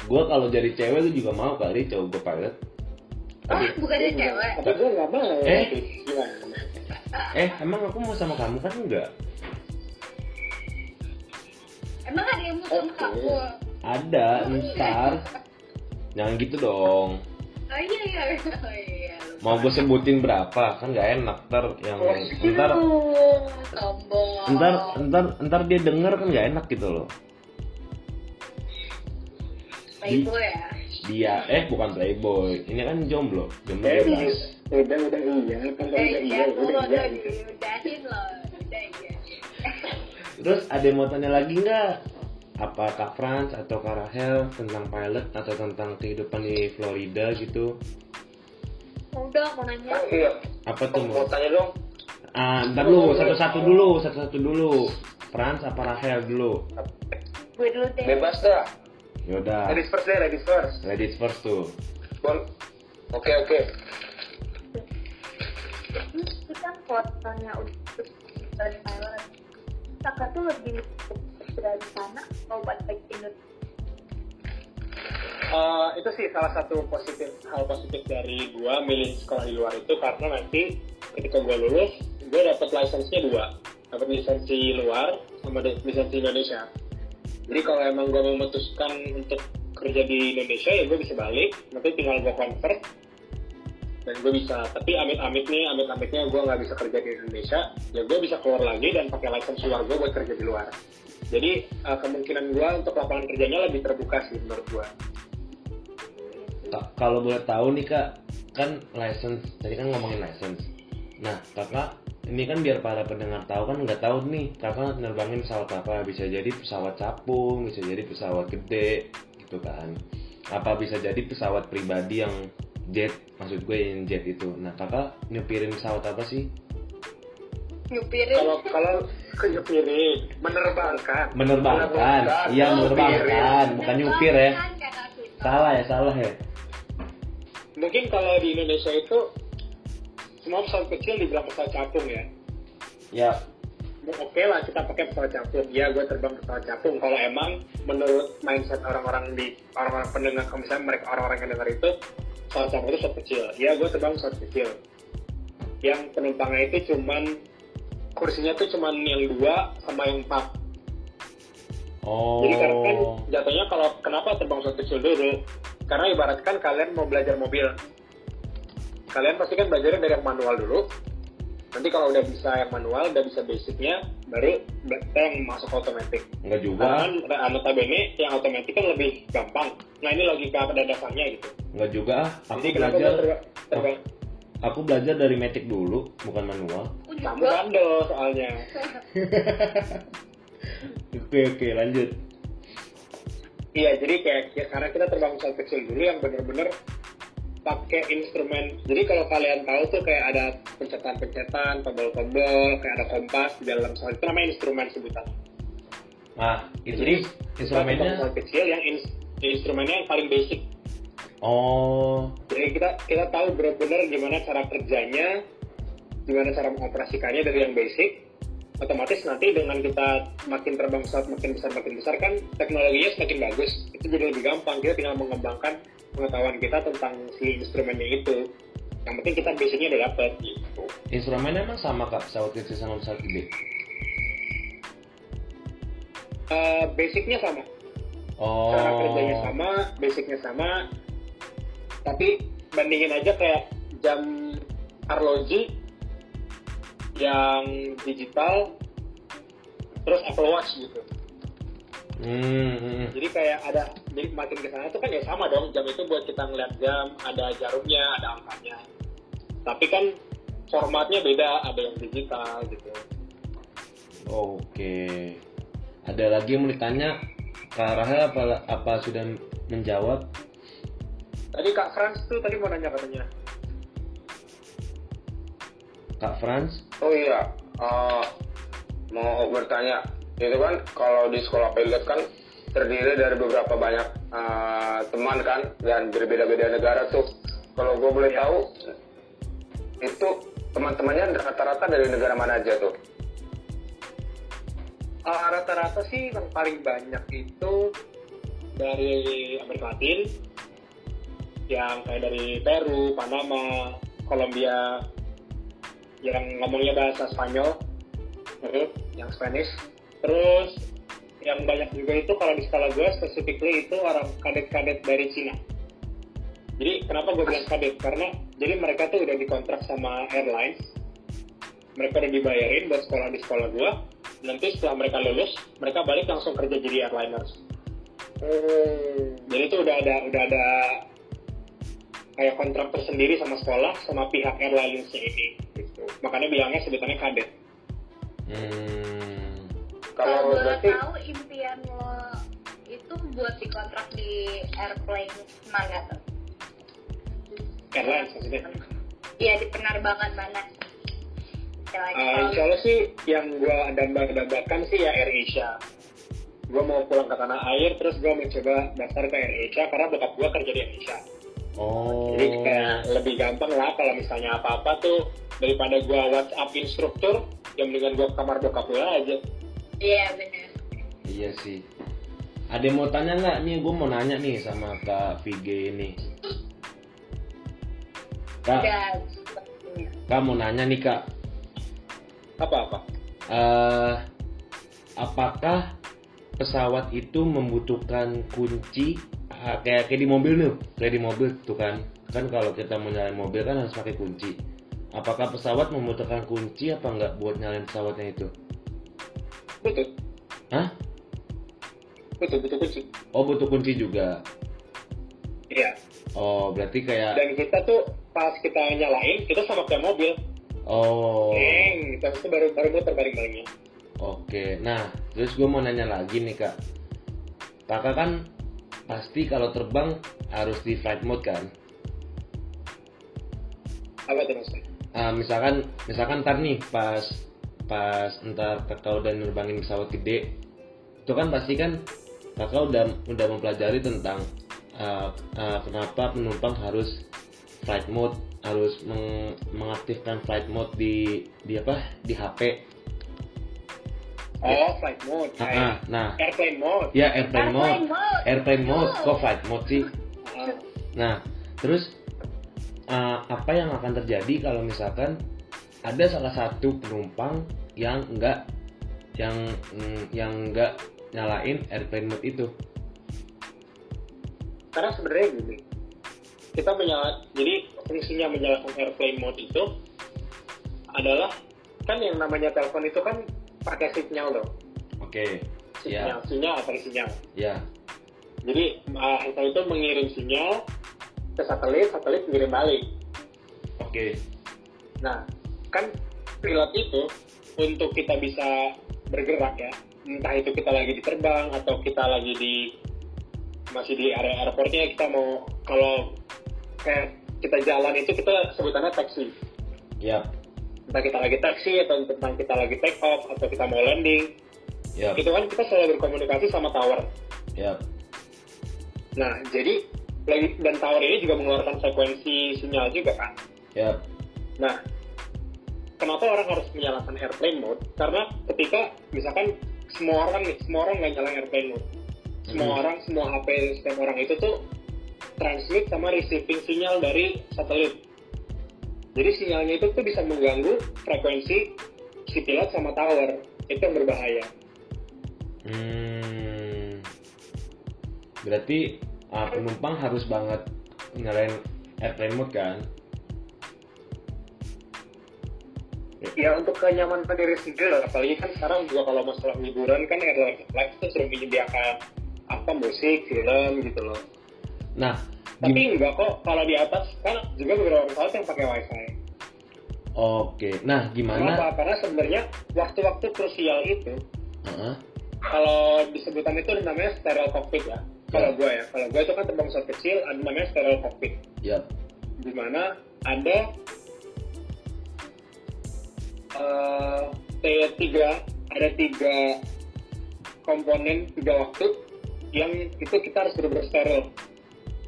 gua kalau jadi cewek tuh juga mau kali cowok gua pilot Oh, bukannya cewek? Tapi gue nggak mau. Eh? Gimana? eh emang aku mau sama kamu kan enggak Emang ada yang mau sama kamu? ada ntar jangan gitu dong Oh iya iya oh, iya. mau gue sebutin berapa kan nggak enak ntar yang ntar Aduh, sombong. ntar ntar ntar dia denger kan nggak enak gitu loh Playboy ya. Dia eh bukan playboy ini kan jomblo jomblo Eh, bebas udah udah iya kan kalau udah iya, udah udah iya. loh. Udah iya. terus ada yang mau tanya lagi nggak apa kak Franz atau kak Rahel tentang pilot atau tentang kehidupan di Florida gitu Udah mau nanya. Ah, Iya. apa tuh mau tanya dong. ah ntar dulu satu-satu dulu satu-satu dulu Franz apa Rahel dulu Gue dulu deh. Bebas dah. Yaudah Ladies first deh, ladies first. ladies first tuh Bon. Oke oke. Terus kita fotonya udah dari Thailand. Kakak tuh lebih dari sana atau buat baik Indonesia? Eh, itu sih salah satu positif hal positif dari gua milih sekolah di luar itu karena nanti ketika gua lulus gua dapat lisensinya dua dapat lisensi luar sama lisensi Indonesia jadi kalau emang gua memutuskan untuk kerja di Indonesia ya gua bisa balik. Nanti tinggal gua convert dan gue bisa tapi amit-amit nih amit-amitnya gue nggak bisa kerja di Indonesia. Ya gue bisa keluar lagi dan pakai lisensi luar gue buat kerja di luar. Jadi eh, kemungkinan gue untuk lapangan kerjanya lebih terbuka sih menurut gue Ka- kalau boleh tahu nih kak kan license tadi kan ngomongin license. Nah kakak ini kan biar para pendengar tahu kan nggak tahu nih kakak nerbangin pesawat apa? Bisa jadi pesawat capung bisa jadi pesawat gede gitu kan. Apa bisa jadi pesawat pribadi yang jet maksud gue yang jet itu? Nah kakak nyepirin pesawat apa sih? Nyupirin? Kalau kalau kenyepiri menerbangkan. Menerbangkan iya menerbangkan. Bukan nyupir ya. salah ya salah ya. Mungkin kalau di Indonesia itu semua pesawat kecil dibilang pesawat capung ya? Ya. Oke lah kita pakai pesawat capung. Ya gue terbang pesawat capung. Kalau emang menurut mindset orang-orang di orang-orang pendengar kalau misalnya mereka orang-orang yang dengar itu pesawat capung itu pesawat kecil. Ya gue terbang pesawat kecil. Yang penumpangnya itu cuman kursinya tuh cuman yang dua sama yang empat. Oh jadi karena kan jatuhnya kalau kenapa terbang pesawat kecil dulu? Karena ibaratkan kalian mau belajar mobil kalian pasti kan belajarnya dari yang manual dulu. Nanti kalau udah bisa yang manual udah bisa basicnya baru kita yang masuk otomatis nggak juga. Kan notabene yang otomatis kan lebih gampang. Nah ini logika pada dasarnya gitu. Nggak juga ah. aku jadi belajar. aku belajar dari metik dulu bukan manual. Kamu bandel soalnya. Oke oke lanjut. Iya, jadi kayak ya, karena kita terbang pesawat kecil dulu yang bener-bener pakai instrumen. Jadi kalau kalian tahu tuh kayak ada pencetan-pencetan, tombol-tombol, kayak ada kompas di dalam pesawat itu namanya instrumen sebutan. nah itu Jadi instrumennya kecil yang ins- instrumennya yang paling basic. oh Jadi kita kita tahu benar-benar gimana cara kerjanya, gimana cara mengoperasikannya dari yang basic. Otomatis nanti dengan kita makin terbang pesawat makin besar makin besar kan teknologinya semakin bagus. Itu jadi lebih gampang. Kita tinggal mengembangkan pengetahuan kita tentang si instrumennya itu. Yang penting kita basicnya udah dapet gitu. instrumennya emang sama kak pesawat kecil sama pesawat gede Eh, basicnya sama, oh cara kerjanya sama, basicnya sama. Tapi bandingin aja kayak jam arloji yang digital terus Apple Watch gitu. Hmm, hmm. Jadi kayak ada jadi makin ke sana tuh kan ya sama dong jam itu buat kita ngeliat jam, ada jarumnya, ada angkanya. Tapi kan formatnya beda, ada yang digital gitu. oke ada lagi yang mau ditanya kak Rahel apa apa sudah menjawab Tadi Kak Franz tuh tadi mau nanya katanya. kak Franz Oh iya, eh, mau bertanya, itu kan kalau di sekolah pilot kan terdiri dari beberapa banyak eh, teman kan dan berbeda-beda negara tuh. Kalau gue boleh tahu, itu teman-temannya rata-rata dari negara mana aja tuh? Ah, rata-rata sih yang paling banyak itu dari Amerika Latin, yang kayak dari Peru, Panama, Kolombia, yang ngomongnya bahasa Spanyol, Mhm. yang Spanish. Terus yang banyak juga itu kalau di skala gue specifically itu orang kadet-kadet dari Cina. Jadi kenapa gue bilang kadet? Karena jadi mereka tuh udah dikontrak sama airlines, mereka udah dibayarin buat sekolah di sekolah gue. Nanti setelah mereka lulus, mereka balik langsung kerja jadi airliners. Jadi itu udah ada udah ada kayak kontrak tersendiri sama sekolah sama pihak airlines ini. Gitu. Makanya bilangnya sebutannya kadet. hmm, kalau boleh berarti tahu impian lo itu buat dikontrak di airplane mana tuh? Airlines maksudnya. Iya di penerbangan mana? Uh, kalau- insya Allah sih yang gue dambah-dambakan sih ya Air Asia. Gue mau pulang ke tanah air, terus gue mencoba daftar ke Air Asia karena bokap gue kerja di Air Asia. oh Jadi kayak lebih gampang lah kalau misalnya apa-apa tuh daripada gue WhatsApp instruktur, yang mendingan gue ke kamar bokap gue aja. Iya benar. iya sih. Ada yang mau tanya nggak? Nih gue mau nanya nih sama kak VG ini. Kak. Kak mau nanya nih kak. Apa-apa? eh apakah pesawat itu membutuhkan kunci? Kayak kayak di mobil nih kayak di mobil tuh kan. Kan kalau kita mau nyalain mobil kan harus pakai kunci. Apakah pesawat membutuhkan kunci apa nggak buat nyalain pesawatnya itu Butuh. Hah? Butuh, butuh kunci. oh butuh kunci juga Iya. oh berarti kayak Dan kita tuh pas kita nyalain kita sama kayak mobil Oh. Neng. Habis itu baru baru muter baling-balingnya Oke, nah terus gue mau nanya lagi nih kak. Kakak kan pasti kalau terbang harus di flight mode kan? apa tuh maksudnya Ah, misalkan, misalkan ntar nih pas pas ntar kakak udah nerbangin pesawat gede, itu kan pasti kan kakak udah udah mempelajari tentang ah, ah, kenapa penumpang harus flight mode, harus meng- mengaktifkan flight mode di di apa di HP. oh flight mode. Ah, ah, kayak nah, airplane mode. Ya airplane mode. Airplane mode. airplane mode. Kok flight mode sih? Ah, nah terus uh, apa yang akan terjadi kalau misalkan ada salah satu penumpang yang enggak yang mm, yang enggak nyalain airplane mode itu. Karena sebenarnya gini kita menyala jadi fungsinya menyalakan airplane mode itu adalah kan yang namanya telepon itu kan pakai sinyal loh oke sinyal ya sinyal pakai sinyal. Ya jadi uh, handphone itu mengirim sinyal ke satelit satelit mengirim balik. Oke. Nah kan pilot itu untuk kita bisa bergerak ya. Entah itu kita lagi di terbang atau kita lagi di masih di area airportnya kita mau kalau kayak kita jalan itu kita sebutannya taksi. Ya. Entah kita lagi taksi atau tentang kita lagi take off atau kita mau landing. Ya. Itu kan kita selalu berkomunikasi sama tower. Ya. Nah jadi dan tower ini juga mengeluarkan frekuensi sinyal juga kan? Ya. Nah, kenapa orang harus menyalakan airplane mode? Karena ketika misalkan semua orang nih, semua orang nggak nyalain airplane mode. Semua Mhm. orang, semua HP setiap orang itu tuh transmit sama receiving sinyal dari satelit. Jadi sinyalnya itu tuh bisa mengganggu frekuensi si pilot sama tower. Itu yang berbahaya. hmm, berarti uh, penumpang harus banget nyalain airplane mode kan Ya untuk kenyamanan diri sendiri, apalagi kan sekarang juga kalau masalah hiburan kan airline Life itu sudah menyediakan apa musik, film gitu loh. nah Tapi enggak kok kalau di atas kan juga beberapa pesawat yang pakai wifi. oke nah gimana Kenapa? Karena sebenarnya waktu-waktu krusial itu Heeh. kalau disebutan itu namanya sterile cockpit ya. Kalau Ya. gue ya, kalau gue itu kan terbang pesawat kecil, ada namanya sterile cockpit, ya di mana ada eh, T3, ada tiga komponen tiga waktu yang itu kita harus benar-benar steril.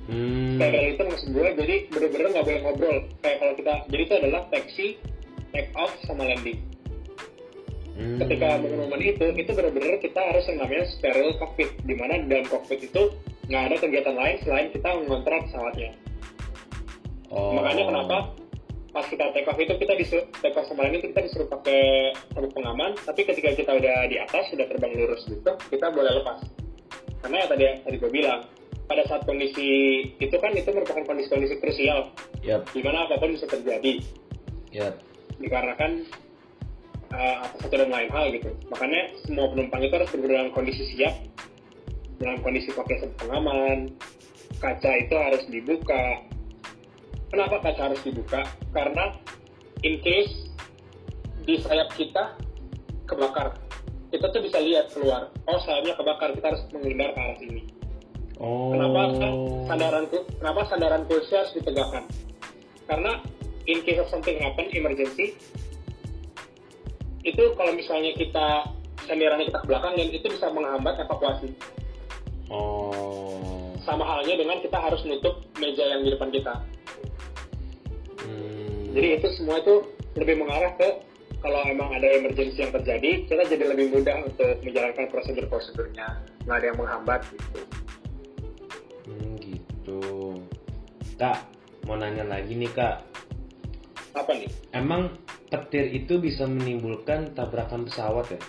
hmm. steril itu maksud gue jadi bener-bener nggak boleh ngobrol kayak kalau kita jadi itu adalah taxi take off sama landing Hmm. ketika pengumuman itu itu bener-bener kita harus yang namanya steril cockpit di mana dalam cockpit itu nggak ada kegiatan lain selain kita mengontrak pesawatnya Oh. makanya kenapa pas kita take off itu kita disuruh take off landing itu kita disuruh pakai sabuk pengaman. Tapi ketika kita udah di atas sudah terbang lurus gitu kita boleh lepas. Karena ya tadi tadi gue bilang pada saat kondisi itu kan itu merupakan kondisi-kondisi krusial. Yap, di mana apa pun bisa terjadi. Yap. dikarenakan uh, apa satu dan lain hal gitu. Makanya semua penumpang itu harus berada dalam kondisi siap dalam kondisi pakai sabuk pengaman. Kaca itu harus dibuka kenapa kaca harus dibuka karena in case di sayap kita kebakar kita tuh bisa lihat keluar oh sayapnya kebakar kita harus menghindar ke arah sini Oh. Kenapa sandaran kenapa sandaran kursi harus ditegakkan? Karena in case of something happen emergency itu kalau misalnya kita sandarannya kita ke belakang dan itu bisa menghambat evakuasi. Oh. Sama halnya dengan kita harus nutup meja yang di depan kita. Hmm. Jadi itu semua itu lebih mengarah ke kalau emang ada emergency yang terjadi, kita jadi lebih mudah untuk menjalankan prosedur-prosedurnya, nggak ada yang menghambat gitu. Hmm, gitu. Kak, mau nanya lagi nih kak. Apa nih? Emang petir itu bisa menimbulkan tabrakan pesawat ya?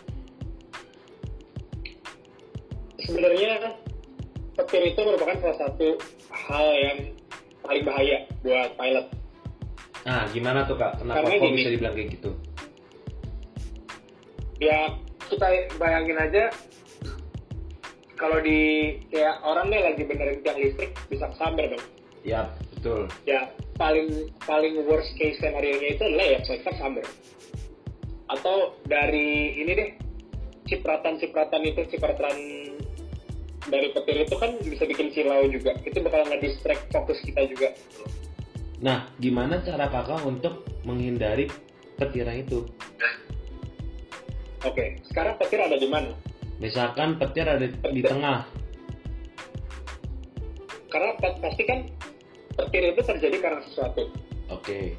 sebenarnya petir itu merupakan salah satu hal yang paling bahaya buat pilot. Nah, gimana tuh kak? Kenapa Karena kok gini. bisa dibilang kayak gitu? Ya kita bayangin aja kalau di kayak orang nih lagi benerin tiang listrik bisa kesambar dong. Ya, betul. Ya paling paling worst case scenario nya itu adalah ya sekitar summer atau dari ini deh cipratan-cipratan itu cipratan dari petir itu kan bisa bikin silau juga itu bakal nge-distract fokus kita juga Nah, gimana cara kakak untuk menghindari petiran itu? oke sekarang petir ada di mana Misalkan petir ada di tengah. karena pa- pasti kan petir itu terjadi karena sesuatu Oke.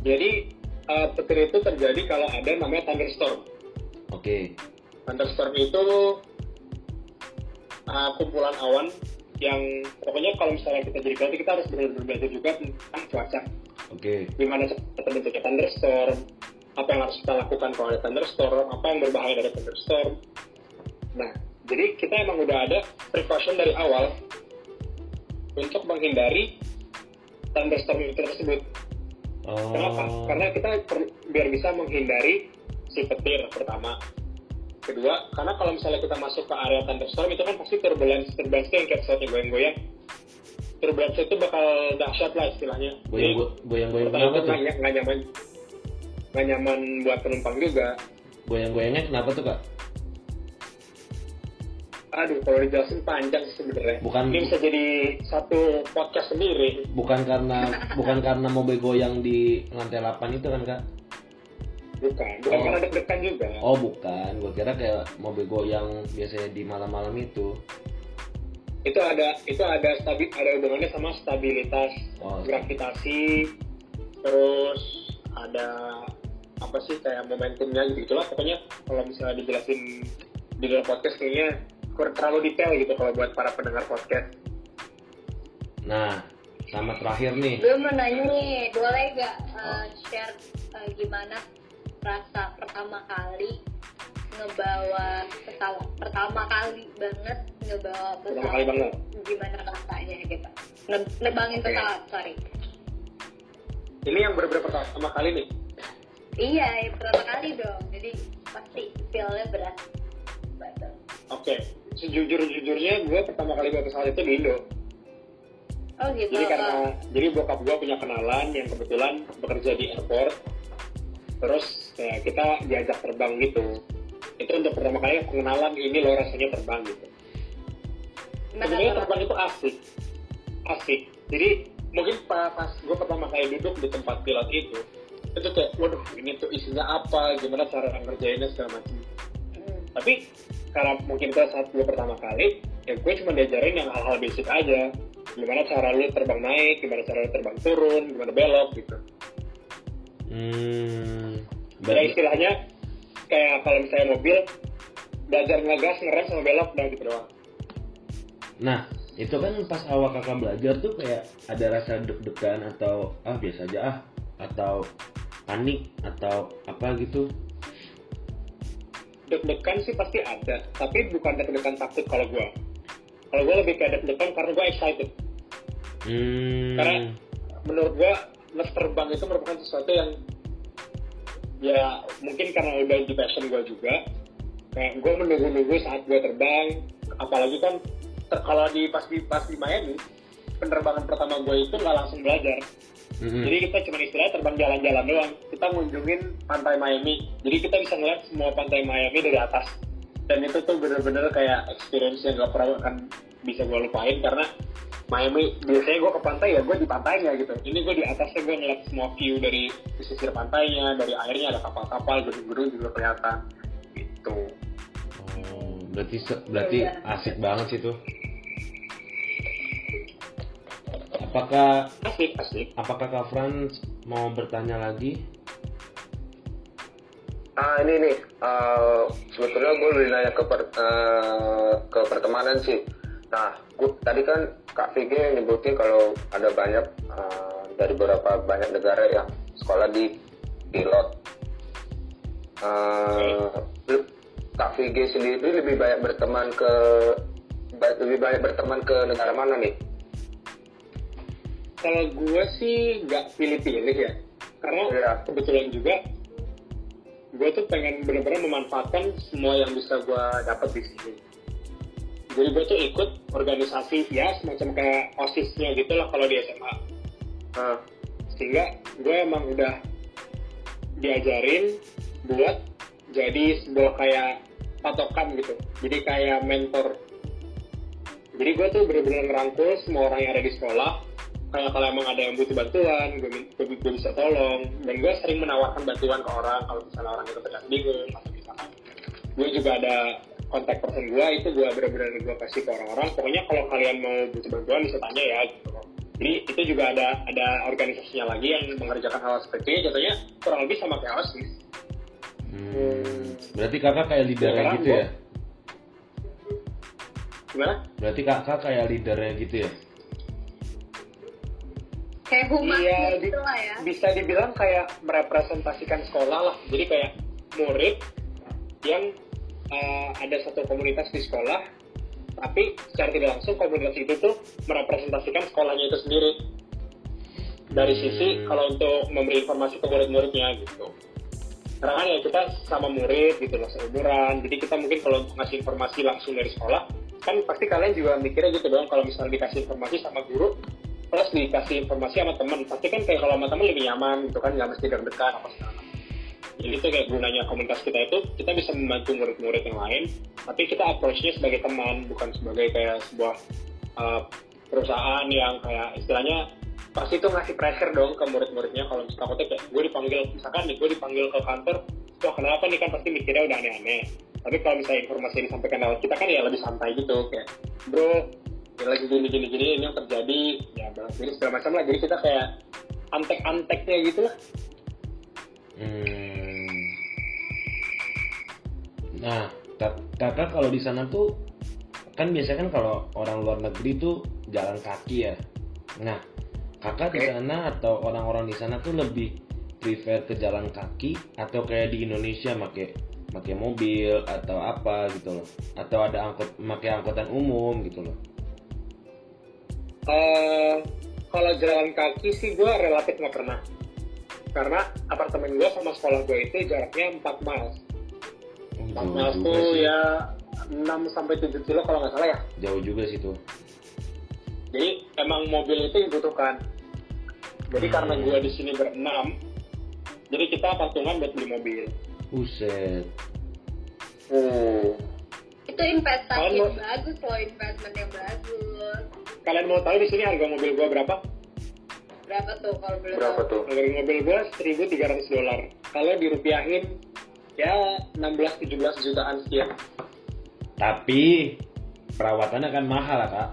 jadi eh, petir itu terjadi kalau ada namanya thunderstorm Oke. thunderstorm itu uh, kumpulan awan yang pokoknya kalau misalnya kita jadi pelatih kita harus benar-benar belajar juga tentang cuaca Oke. gimana cara bentuknya thunderstorm apa yang harus kita lakukan kalau ada thunderstorm apa yang berbahaya dari thunderstorm nah jadi kita emang udah ada precaution dari awal untuk menghindari thunderstorm itu tersebut Oh. Kenapa? Karena kita per- biar bisa menghindari si petir pertama. Kedua, karena kalau misalnya kita masuk ke area thunderstorm itu kan pasti turbulence, turbulence itu yang kayak pesawat yang goyang-goyang. Turbulence itu bakal dahsyat lah istilahnya. Goyang goyang goyang pertama kenapa tuh? nggak nggak nyaman, nggak nyaman buat penumpang juga. Goyang goyangnya kenapa tuh kak? Aduh, kalau dijelasin panjang sih sebenarnya. Bukan- Ini bisa jadi satu podcast sendiri. Bukan karena bukan karena mobil goyang di lantai 8 itu kan kak? Bukan, bukan Oh. karena deg-degan juga. Oh bukan, gue kira kayak mobil goyang biasanya di malam-malam itu. itu ada itu ada stabil ada hubungannya sama stabilitas Oh. gravitasi terus ada apa sih kayak momentumnya gitu gitulah pokoknya kalau misalnya dijelasin di dalam podcast kayaknya kurang terlalu detail gitu kalau buat para pendengar podcast Nah, sama terakhir nih. gue mau nanya nih boleh gak uh, share uh, gimana rasa pertama kali ngebawa pesawat. Pertama kali banget ngebawa pesawat. Pertama kali banget. gimana rasanya gitu Ne- nebangin Oke. pesawat sorry. Ini yang benar-benar pertama kali nih? Iya yang pertama kali dong. Jadi pasti feelnya berat. Oke. Sejujur-jujurnya gue pertama kali bawa pesawat itu di Indo. Oh gitu. Jadi karena jadi bokap gue punya kenalan yang kebetulan bekerja di airport. Terus kayak kita diajak terbang gitu. Itu untuk pertama kali pengenalan ini loh rasanya terbang gitu. Gimana sebenarnya terbang itu asik. Asik. Jadi mungkin pa- pas gue pertama kali duduk di tempat pilot itu itu kayak waduh ini tuh isinya apa gimana cara ngerjainnya segala macam. Hmm. tapi karena mungkin itu saat gue pertama kali ya gue cuma diajarin yang hal-hal basic aja. Gimana cara lu terbang naik gimana cara lu terbang turun gimana belok gitu. Hmm. Ya istilahnya kayak kalau misalnya mobil belajar ngegas ngerem sama belok udah gitu doang nah, itu kan pas awal kakak belajar tuh kayak ada rasa deg-degan atau ah biasa aja ah atau panik atau apa gitu. deg-degan sih pasti ada tapi bukan deg-degan takut kalau gue kalau gue lebih kayak deg-degan karena gue excited Hmm. Karena- menurut gue les terbang itu merupakan sesuatu yang ya mungkin karena udah di passion gue juga. Kayak gue menunggu-nunggu saat gue terbang. Apalagi kan ter- kalau di pas di pas di Miami penerbangan pertama gue itu nggak langsung belajar. Mm-mm. jadi kita cuma istilahnya terbang jalan-jalan doang. Kita ngunjungin pantai Miami. Jadi kita bisa ngeliat semua pantai Miami dari atas. Dan itu tuh bener-bener kayak experience yang gak pernah akan bisa gue lupain karena Miami biasanya gue ke pantai ya gue di pantainya gitu ini gue di atasnya gue ngeliat semua view dari pesisir pantainya dari airnya ada kapal-kapal gedung-gedung juga kelihatan gitu Oh, berarti berarti Iya. asik banget sih tuh. Apakah asik asik apakah Kak Franz mau bertanya lagi? Ah ini nih, eh, sebetulnya gue lebih nanya ke per- eh, ke pertemanan sih. Nah, gue tadi kan Kak VG nyebutin kalau ada banyak eh, dari beberapa banyak negara yang sekolah di pilot. Eh, lu- Kak VG sendiri lebih banyak berteman ke lebih banyak berteman ke negara mana nih? kalau gue sih nggak pilih-pilih ya karena Iya. kebetulan juga gue tuh pengen bener-bener memanfaatkan semua yang bisa gue dapat di sini jadi gue tuh ikut organisasi ya semacam kayak osisnya gitu lah kalau di SMA Nah, sehingga gue emang udah diajarin buat jadi sebuah kayak patokan gitu. Jadi kayak mentor. Jadi gue tuh bener-bener ngerangkul semua orang yang ada di sekolah. Kayak kalau emang ada yang butuh bantuan gue, gue, gue bisa tolong. Dan gue sering menawarkan bantuan ke orang kalau misalnya orang itu sedang bingung atau misalkan. Gue juga ada kontak person gue itu gue bener-bener gue kasih ke orang-orang. Pokoknya kalau kalian mau butuh bantuan bisa tanya ya gitu. Jadi itu juga ada ada organisasinya lagi yang mengerjakan hal seperti ini. Jatuhnya kurang lebih sama kayak osis Hmm. Berarti kakak kayak leadernya Sekarang gitu gua- ya? gimana? Berarti kakak kayak leadernya gitu ya? kayak humas Iya, gitu di- lah ya. bisa dibilang kayak merepresentasikan sekolah lah. Jadi kayak murid yang uh, ada satu komunitas di sekolah tapi secara tidak langsung komunitas itu tuh merepresentasikan sekolahnya itu sendiri. Dari sisi kalau untuk memberi informasi ke murid-muridnya gitu. Karena kan ya kita sama murid gitu loh seumuran jadi kita mungkin kalau ngasih informasi langsung dari sekolah kan pasti kalian juga mikirnya gitu dong. Kalau misalnya dikasih informasi sama guru plus dikasih informasi sama teman. Pasti kan kayak kalau sama teman lebih nyaman gitu kan nggak mesti deg-degan apa segala jadi itu kayak gunanya komunitas kita itu kita bisa membantu murid-murid yang lain tapi kita approach-nya sebagai teman bukan sebagai kayak sebuah uh, perusahaan yang kayak istilahnya pasti itu ngasih pressure dong ke murid-muridnya. Kalau misalnya kayak gue dipanggil misalkan nih gue dipanggil ke kantor wah kenapa nih? Kan pasti mikirnya udah aneh-aneh. Tapi kalau misalnya informasi yang disampaikan lewat kita kan ya lebih santai gitu kayak bro ya lagi gini gini gini ini yang terjadi. Ya diri segala macam lah. Jadi kita kayak antek-anteknya gitu lah. Hmm. Nah, kak- kakak kalau di sana tuh kan biasanya kan kalau orang luar negeri tuh jalan kaki ya. Nah, kakak di Oke. sana atau orang-orang di sana tuh lebih prefer ke jalan kaki atau kayak di Indonesia make make mobil atau apa gitu loh. Atau ada angkot make angkutan umum gitu loh. Eh, kalau jalan kaki sih gue relatif nggak pernah karena apartemen gue sama sekolah gue itu jaraknya 4 miles 4 jauh sih. ya 6 sampai 7 kilo kalau nggak salah ya Jauh juga sih tuh. jadi emang mobil itu dibutuhkan jadi Hmm. karena gue di sini berenam jadi kita patungan buat beli mobil Buset. hmm. itu investasi Kalau yang mau- bagus loh investment yang bagus kalian mau tahu di sini harga mobil gue berapa berapa tuh kalau boleh berapa tahu? tuh? harga mobil gue 1.300 dolar kalau dirupiahin ya 16-17 jutaan sekian Tapi perawatannya kan mahal lah kak.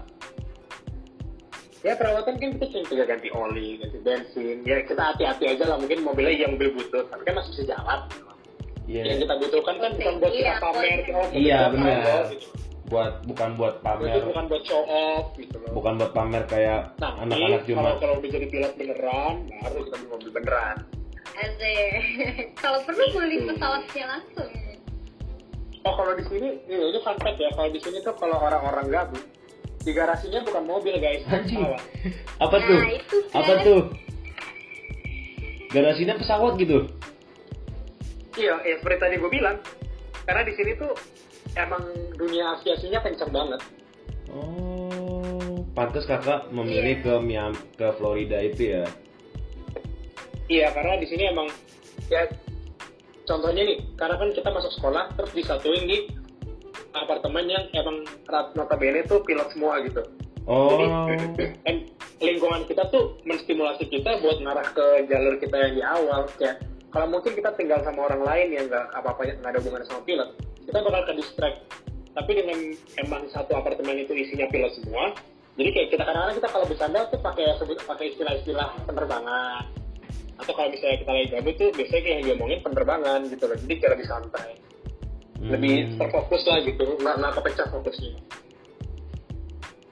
ya perawatan kan kita cuma tinggal ganti oli ganti bensin ya kita hati-hati aja lah mungkin mobilnya yang mobil butut tapi kan masih bisa jalan Iya. yang kita butuhkan kan bukan buat kita Iya, pamer oh, Iya, benar. gitu. Buat bukan buat itu pamer, bukan buat show off gitu loh bukan buat pamer kayak nah anak-anak kalau cuma. kalau udah jadi pilot beneran baru kita beli mobil beneran. kalau perlu beli Hmm. pesawatnya langsung oh kalau di sini ini, ini fun fact ya kalau di sini tuh kalau orang-orang gabut di garasinya bukan mobil guys Anjing. pesawat. Apa Nah, tuh? itu Apa kan. tuh? Garasinya pesawat gitu. Iya, ya seperti tadi gue bilang, karena di sini tuh emang dunia aviasinya kenceng banget. Oh, pantas kakak memilih ke Miami, ke Florida itu ya. Iya, karena di sini emang ya contohnya nih, karena kan kita masuk sekolah terus disatuin di apartemen yang emang notabene tuh pilot semua gitu. Oh, Jadi lingkungan kita tuh menstimulasi kita buat ngarah ke jalur kita yang di awal kayak kalau mungkin kita tinggal sama orang lain yang nggak apa-apa nggak ada hubungan sama pilot, kita bakal ke distract. Tapi dengan emang satu apartemen itu isinya pilot semua, jadi kayak kita kadang-kadang kita kalau bercanda tuh pakai pakai istilah-istilah penerbangan atau kalau misalnya kita lagi gabut tuh biasanya kayak yang diomongin penerbangan gitu loh. Jadi kayak lebih santai. Lebih hmm. terfokus lah gitu. Nggak nggak kepecah fokusnya.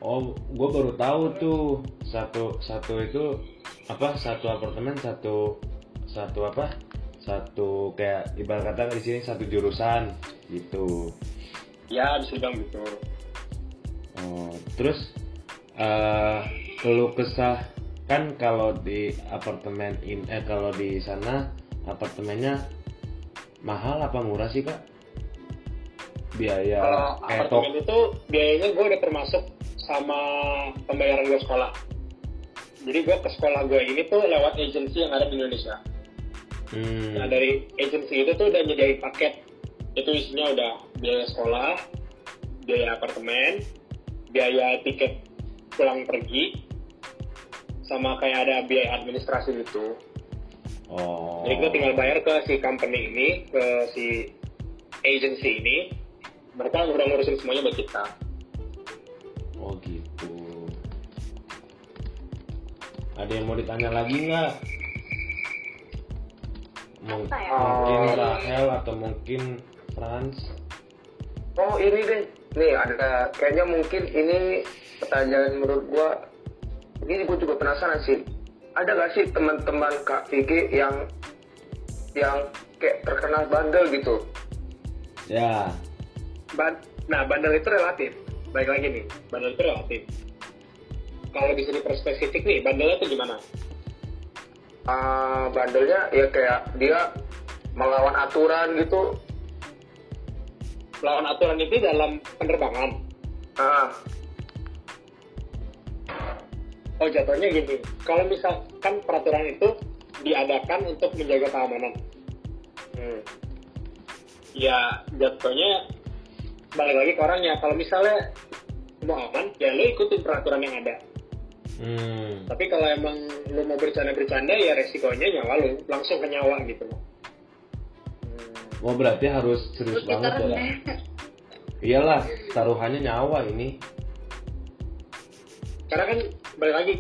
Oh, gue baru tahu tuh satu satu itu apa satu apartemen satu satu apa? Satu kayak ibarat kata di sini satu jurusan gitu. ya bisa dibilang gitu. Oh, terus eh keluh kesah kan kalau di apartemen in eh kalau di sana apartemennya mahal apa murah sih kak? biaya Kalau apartemen itu biayanya gue udah termasuk sama pembayaran gue sekolah. Jadi gue ke sekolah gue ini tuh lewat agensi yang ada di Indonesia. hmm. Nah dari agensi itu tuh udah nyediain paket. Itu isinya udah biaya sekolah, biaya apartemen, biaya tiket pulang pergi, sama kayak ada biaya administrasi gitu. oh Jadi kita tinggal bayar ke si company ini, ke si agency ini. Mereka udah ngurusin semuanya buat kita. oh gitu ada yang mau ditanya lagi nggak Mung- Apa ya? mungkin Oh. Rahel atau mungkin Franz Oh ini deh, nih ada kayaknya mungkin ini pertanyaan menurut gua ini gua juga penasaran sih. Ada gak sih teman-teman Kak Vicky yang yang kayak terkenal bandel gitu? ya Ban nah, bandel itu relatif. Baik lagi nih, bandel itu relatif. Kalau bisa diperspesifik nih, bandelnya itu gimana? Ah, bandelnya ya kayak dia melawan aturan gitu. Lawan aturan itu dalam penerbangan. Ah, Oh jatuhnya gini, kalau misalkan peraturan itu diadakan untuk menjaga keamanan, hmm. ya jatuhnya balik lagi ke orangnya. Kalau misalnya mau aman, ya lo ikutin peraturan yang ada. hmm. Tapi kalau emang lo mau bercanda-bercanda, ya resikonya nyawa lo, langsung ke nyawa gitu loh. oh berarti harus serius kita banget ya iyalah taruhannya nyawa ini Karena kan balik lagi,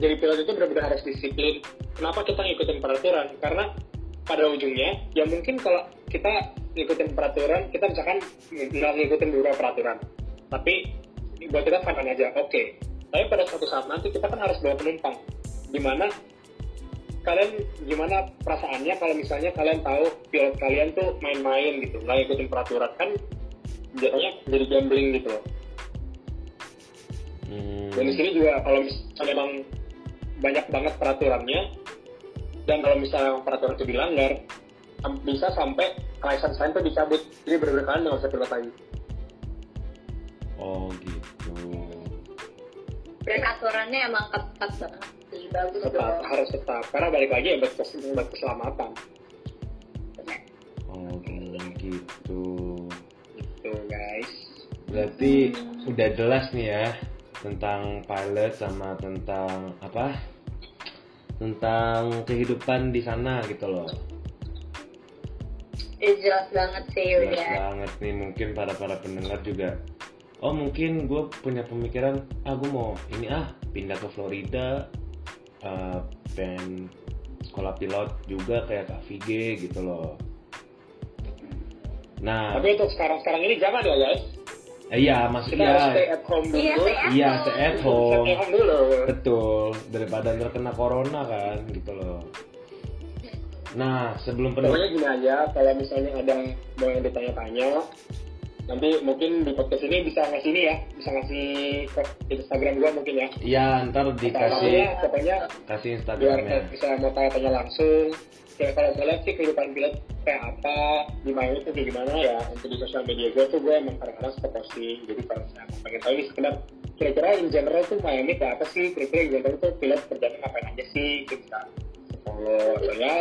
jadi pilot itu benar-benar harus disiplin. Kenapa kita ngikutin peraturan? Karena pada ujungnya, ya mungkin kalau kita ngikutin peraturan, kita misalkan nggak ngikutin beberapa peraturan. Tapi buat kita fun aja, oke. Tapi pada suatu saat nanti kita kan harus bawa penumpang. Gimana kalian gimana perasaannya kalau misalnya kalian tahu pilot kalian tuh main-main gitu, nggak ngikutin peraturan kan jatuhnya jadi gambling gitu loh. Hmm. Dan di sini juga kalau misalnya emang banyak banget peraturannya dan kalau misalnya peraturan itu dilanggar bisa sampai license kalian tuh dicabut. Jadi benar-benar kalian nggak usah pilot lagi. Oh gitu. Dan aturannya emang ketat banget sih, bagus tetap dong. harus tetap. Karena balik lagi ya buat, buat keselamatan. Oh gitu. Gitu guys. Berarti udah jelas nih ya tentang pilot sama tentang apa? Tentang kehidupan di sana gitu loh. Ya, jelas banget sih jelas udah. banget nih mungkin para para pendengar juga. Oh mungkin gue punya pemikiran ah gue mau ini ah pindah ke Florida eh, pengen sekolah pilot juga kayak Kak Vige gitu loh. Nah. Tapi untuk sekarang-sekarang ini jangan ya guys iya maksud kita iya stay at home dulu. Iya, stay at iya home. stay at Stay home at home dulu. Betul daripada terkena corona kan gitu loh. Nah sebelum penutup pokoknya gini aja kalau misalnya ada mau yang ditanya-tanya nanti mungkin di podcast ini bisa ngasih ini ya bisa ngasih Instagram gua mungkin ya. Ya ntar dikasih pokoknya kasih biar Instagramnya bisa mau tanya-tanya langsung. Kayak kalau gue lihat sih kehidupan pilot kayak apa di Miami itu kayak gimana ya untuk di sosial media gue tuh gue emang kadang-kadang suka posting. Jadi kalau saya mau pengen tahu ini sekedar kira-kira in general tuh Miami kayak apa sih kira-kira in general tuh pilot kerjanya ngapain aja sih gitu follow atau ya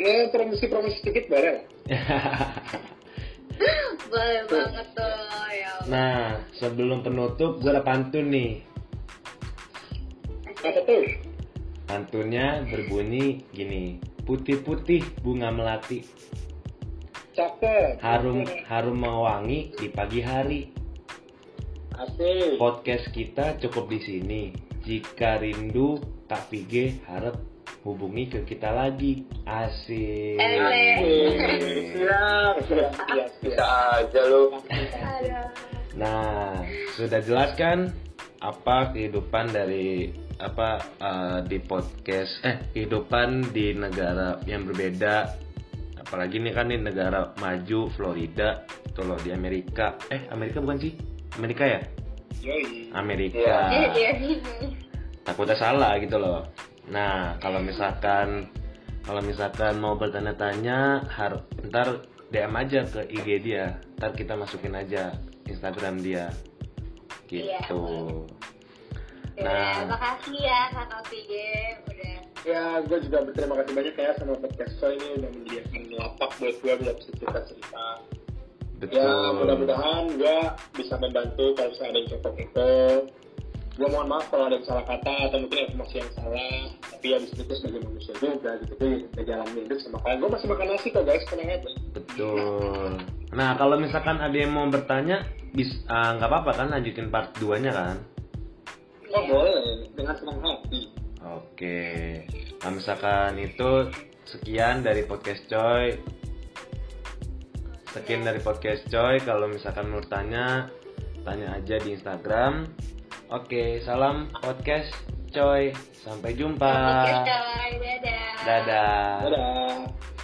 ya promosi-promosi sedikit boleh lah Boleh banget tuh ya. nah sebelum penutup gue ada pantun nih. Apa tuh pantunnya berbunyi gini putih-putih bunga melati. Cakep harum harum mewangi di pagi hari. Asik. Podcast kita cukup di sini. Jika rindu Kak Vige harap hubungi ke kita lagi. Asik. Eh, siap siap siap. Bisa aja. Aduh. Nah, sudah jelaskan apa kehidupan dari apa eh, di podcast eh kehidupan di negara yang berbeda. Apalagi ini kan di negara maju Florida tuh loh di Amerika. Eh Amerika bukan sih? Amerika ya. Amerika. Iya, iya. takutnya salah gitu loh nah kalau misalkan kalau misalkan mau bertanya-tanya har ntar DM aja ke IG dia ntar kita masukin aja Instagram dia Iya, gitu Ya, Nah. makasih ya Kak Opige udah Ya, gue juga berterima kasih banyak ya sama podcast Soy ini udah menyediakan lapak buat gue buat cerita-cerita. betul Ya, mudah-mudahan gue bisa membantu kalau misalnya ada yang kepo-kepo. Gue mohon maaf kalau ada salah kata atau mungkin informasi yang salah. Tapi ya bisa itu sebagai manusia juga gitu. Jadi kita jalan hidup sama kalian. Gue masih makan nasi kok guys, tenang aja. betul nah kalau misalkan ada yang mau bertanya bis ah, nggak apa-apa kan lanjutin part 2 nya kan Oh boleh, dengan senang hati. Oke, nah misalkan itu sekian dari podcast Coy. Sekian dari podcast Coy. Kalau misalkan mau tanya, tanya aja di Instagram. Oke, salam podcast Coy. Sampai jumpa. Oke, coy. Dadah. Dadah. Dadah.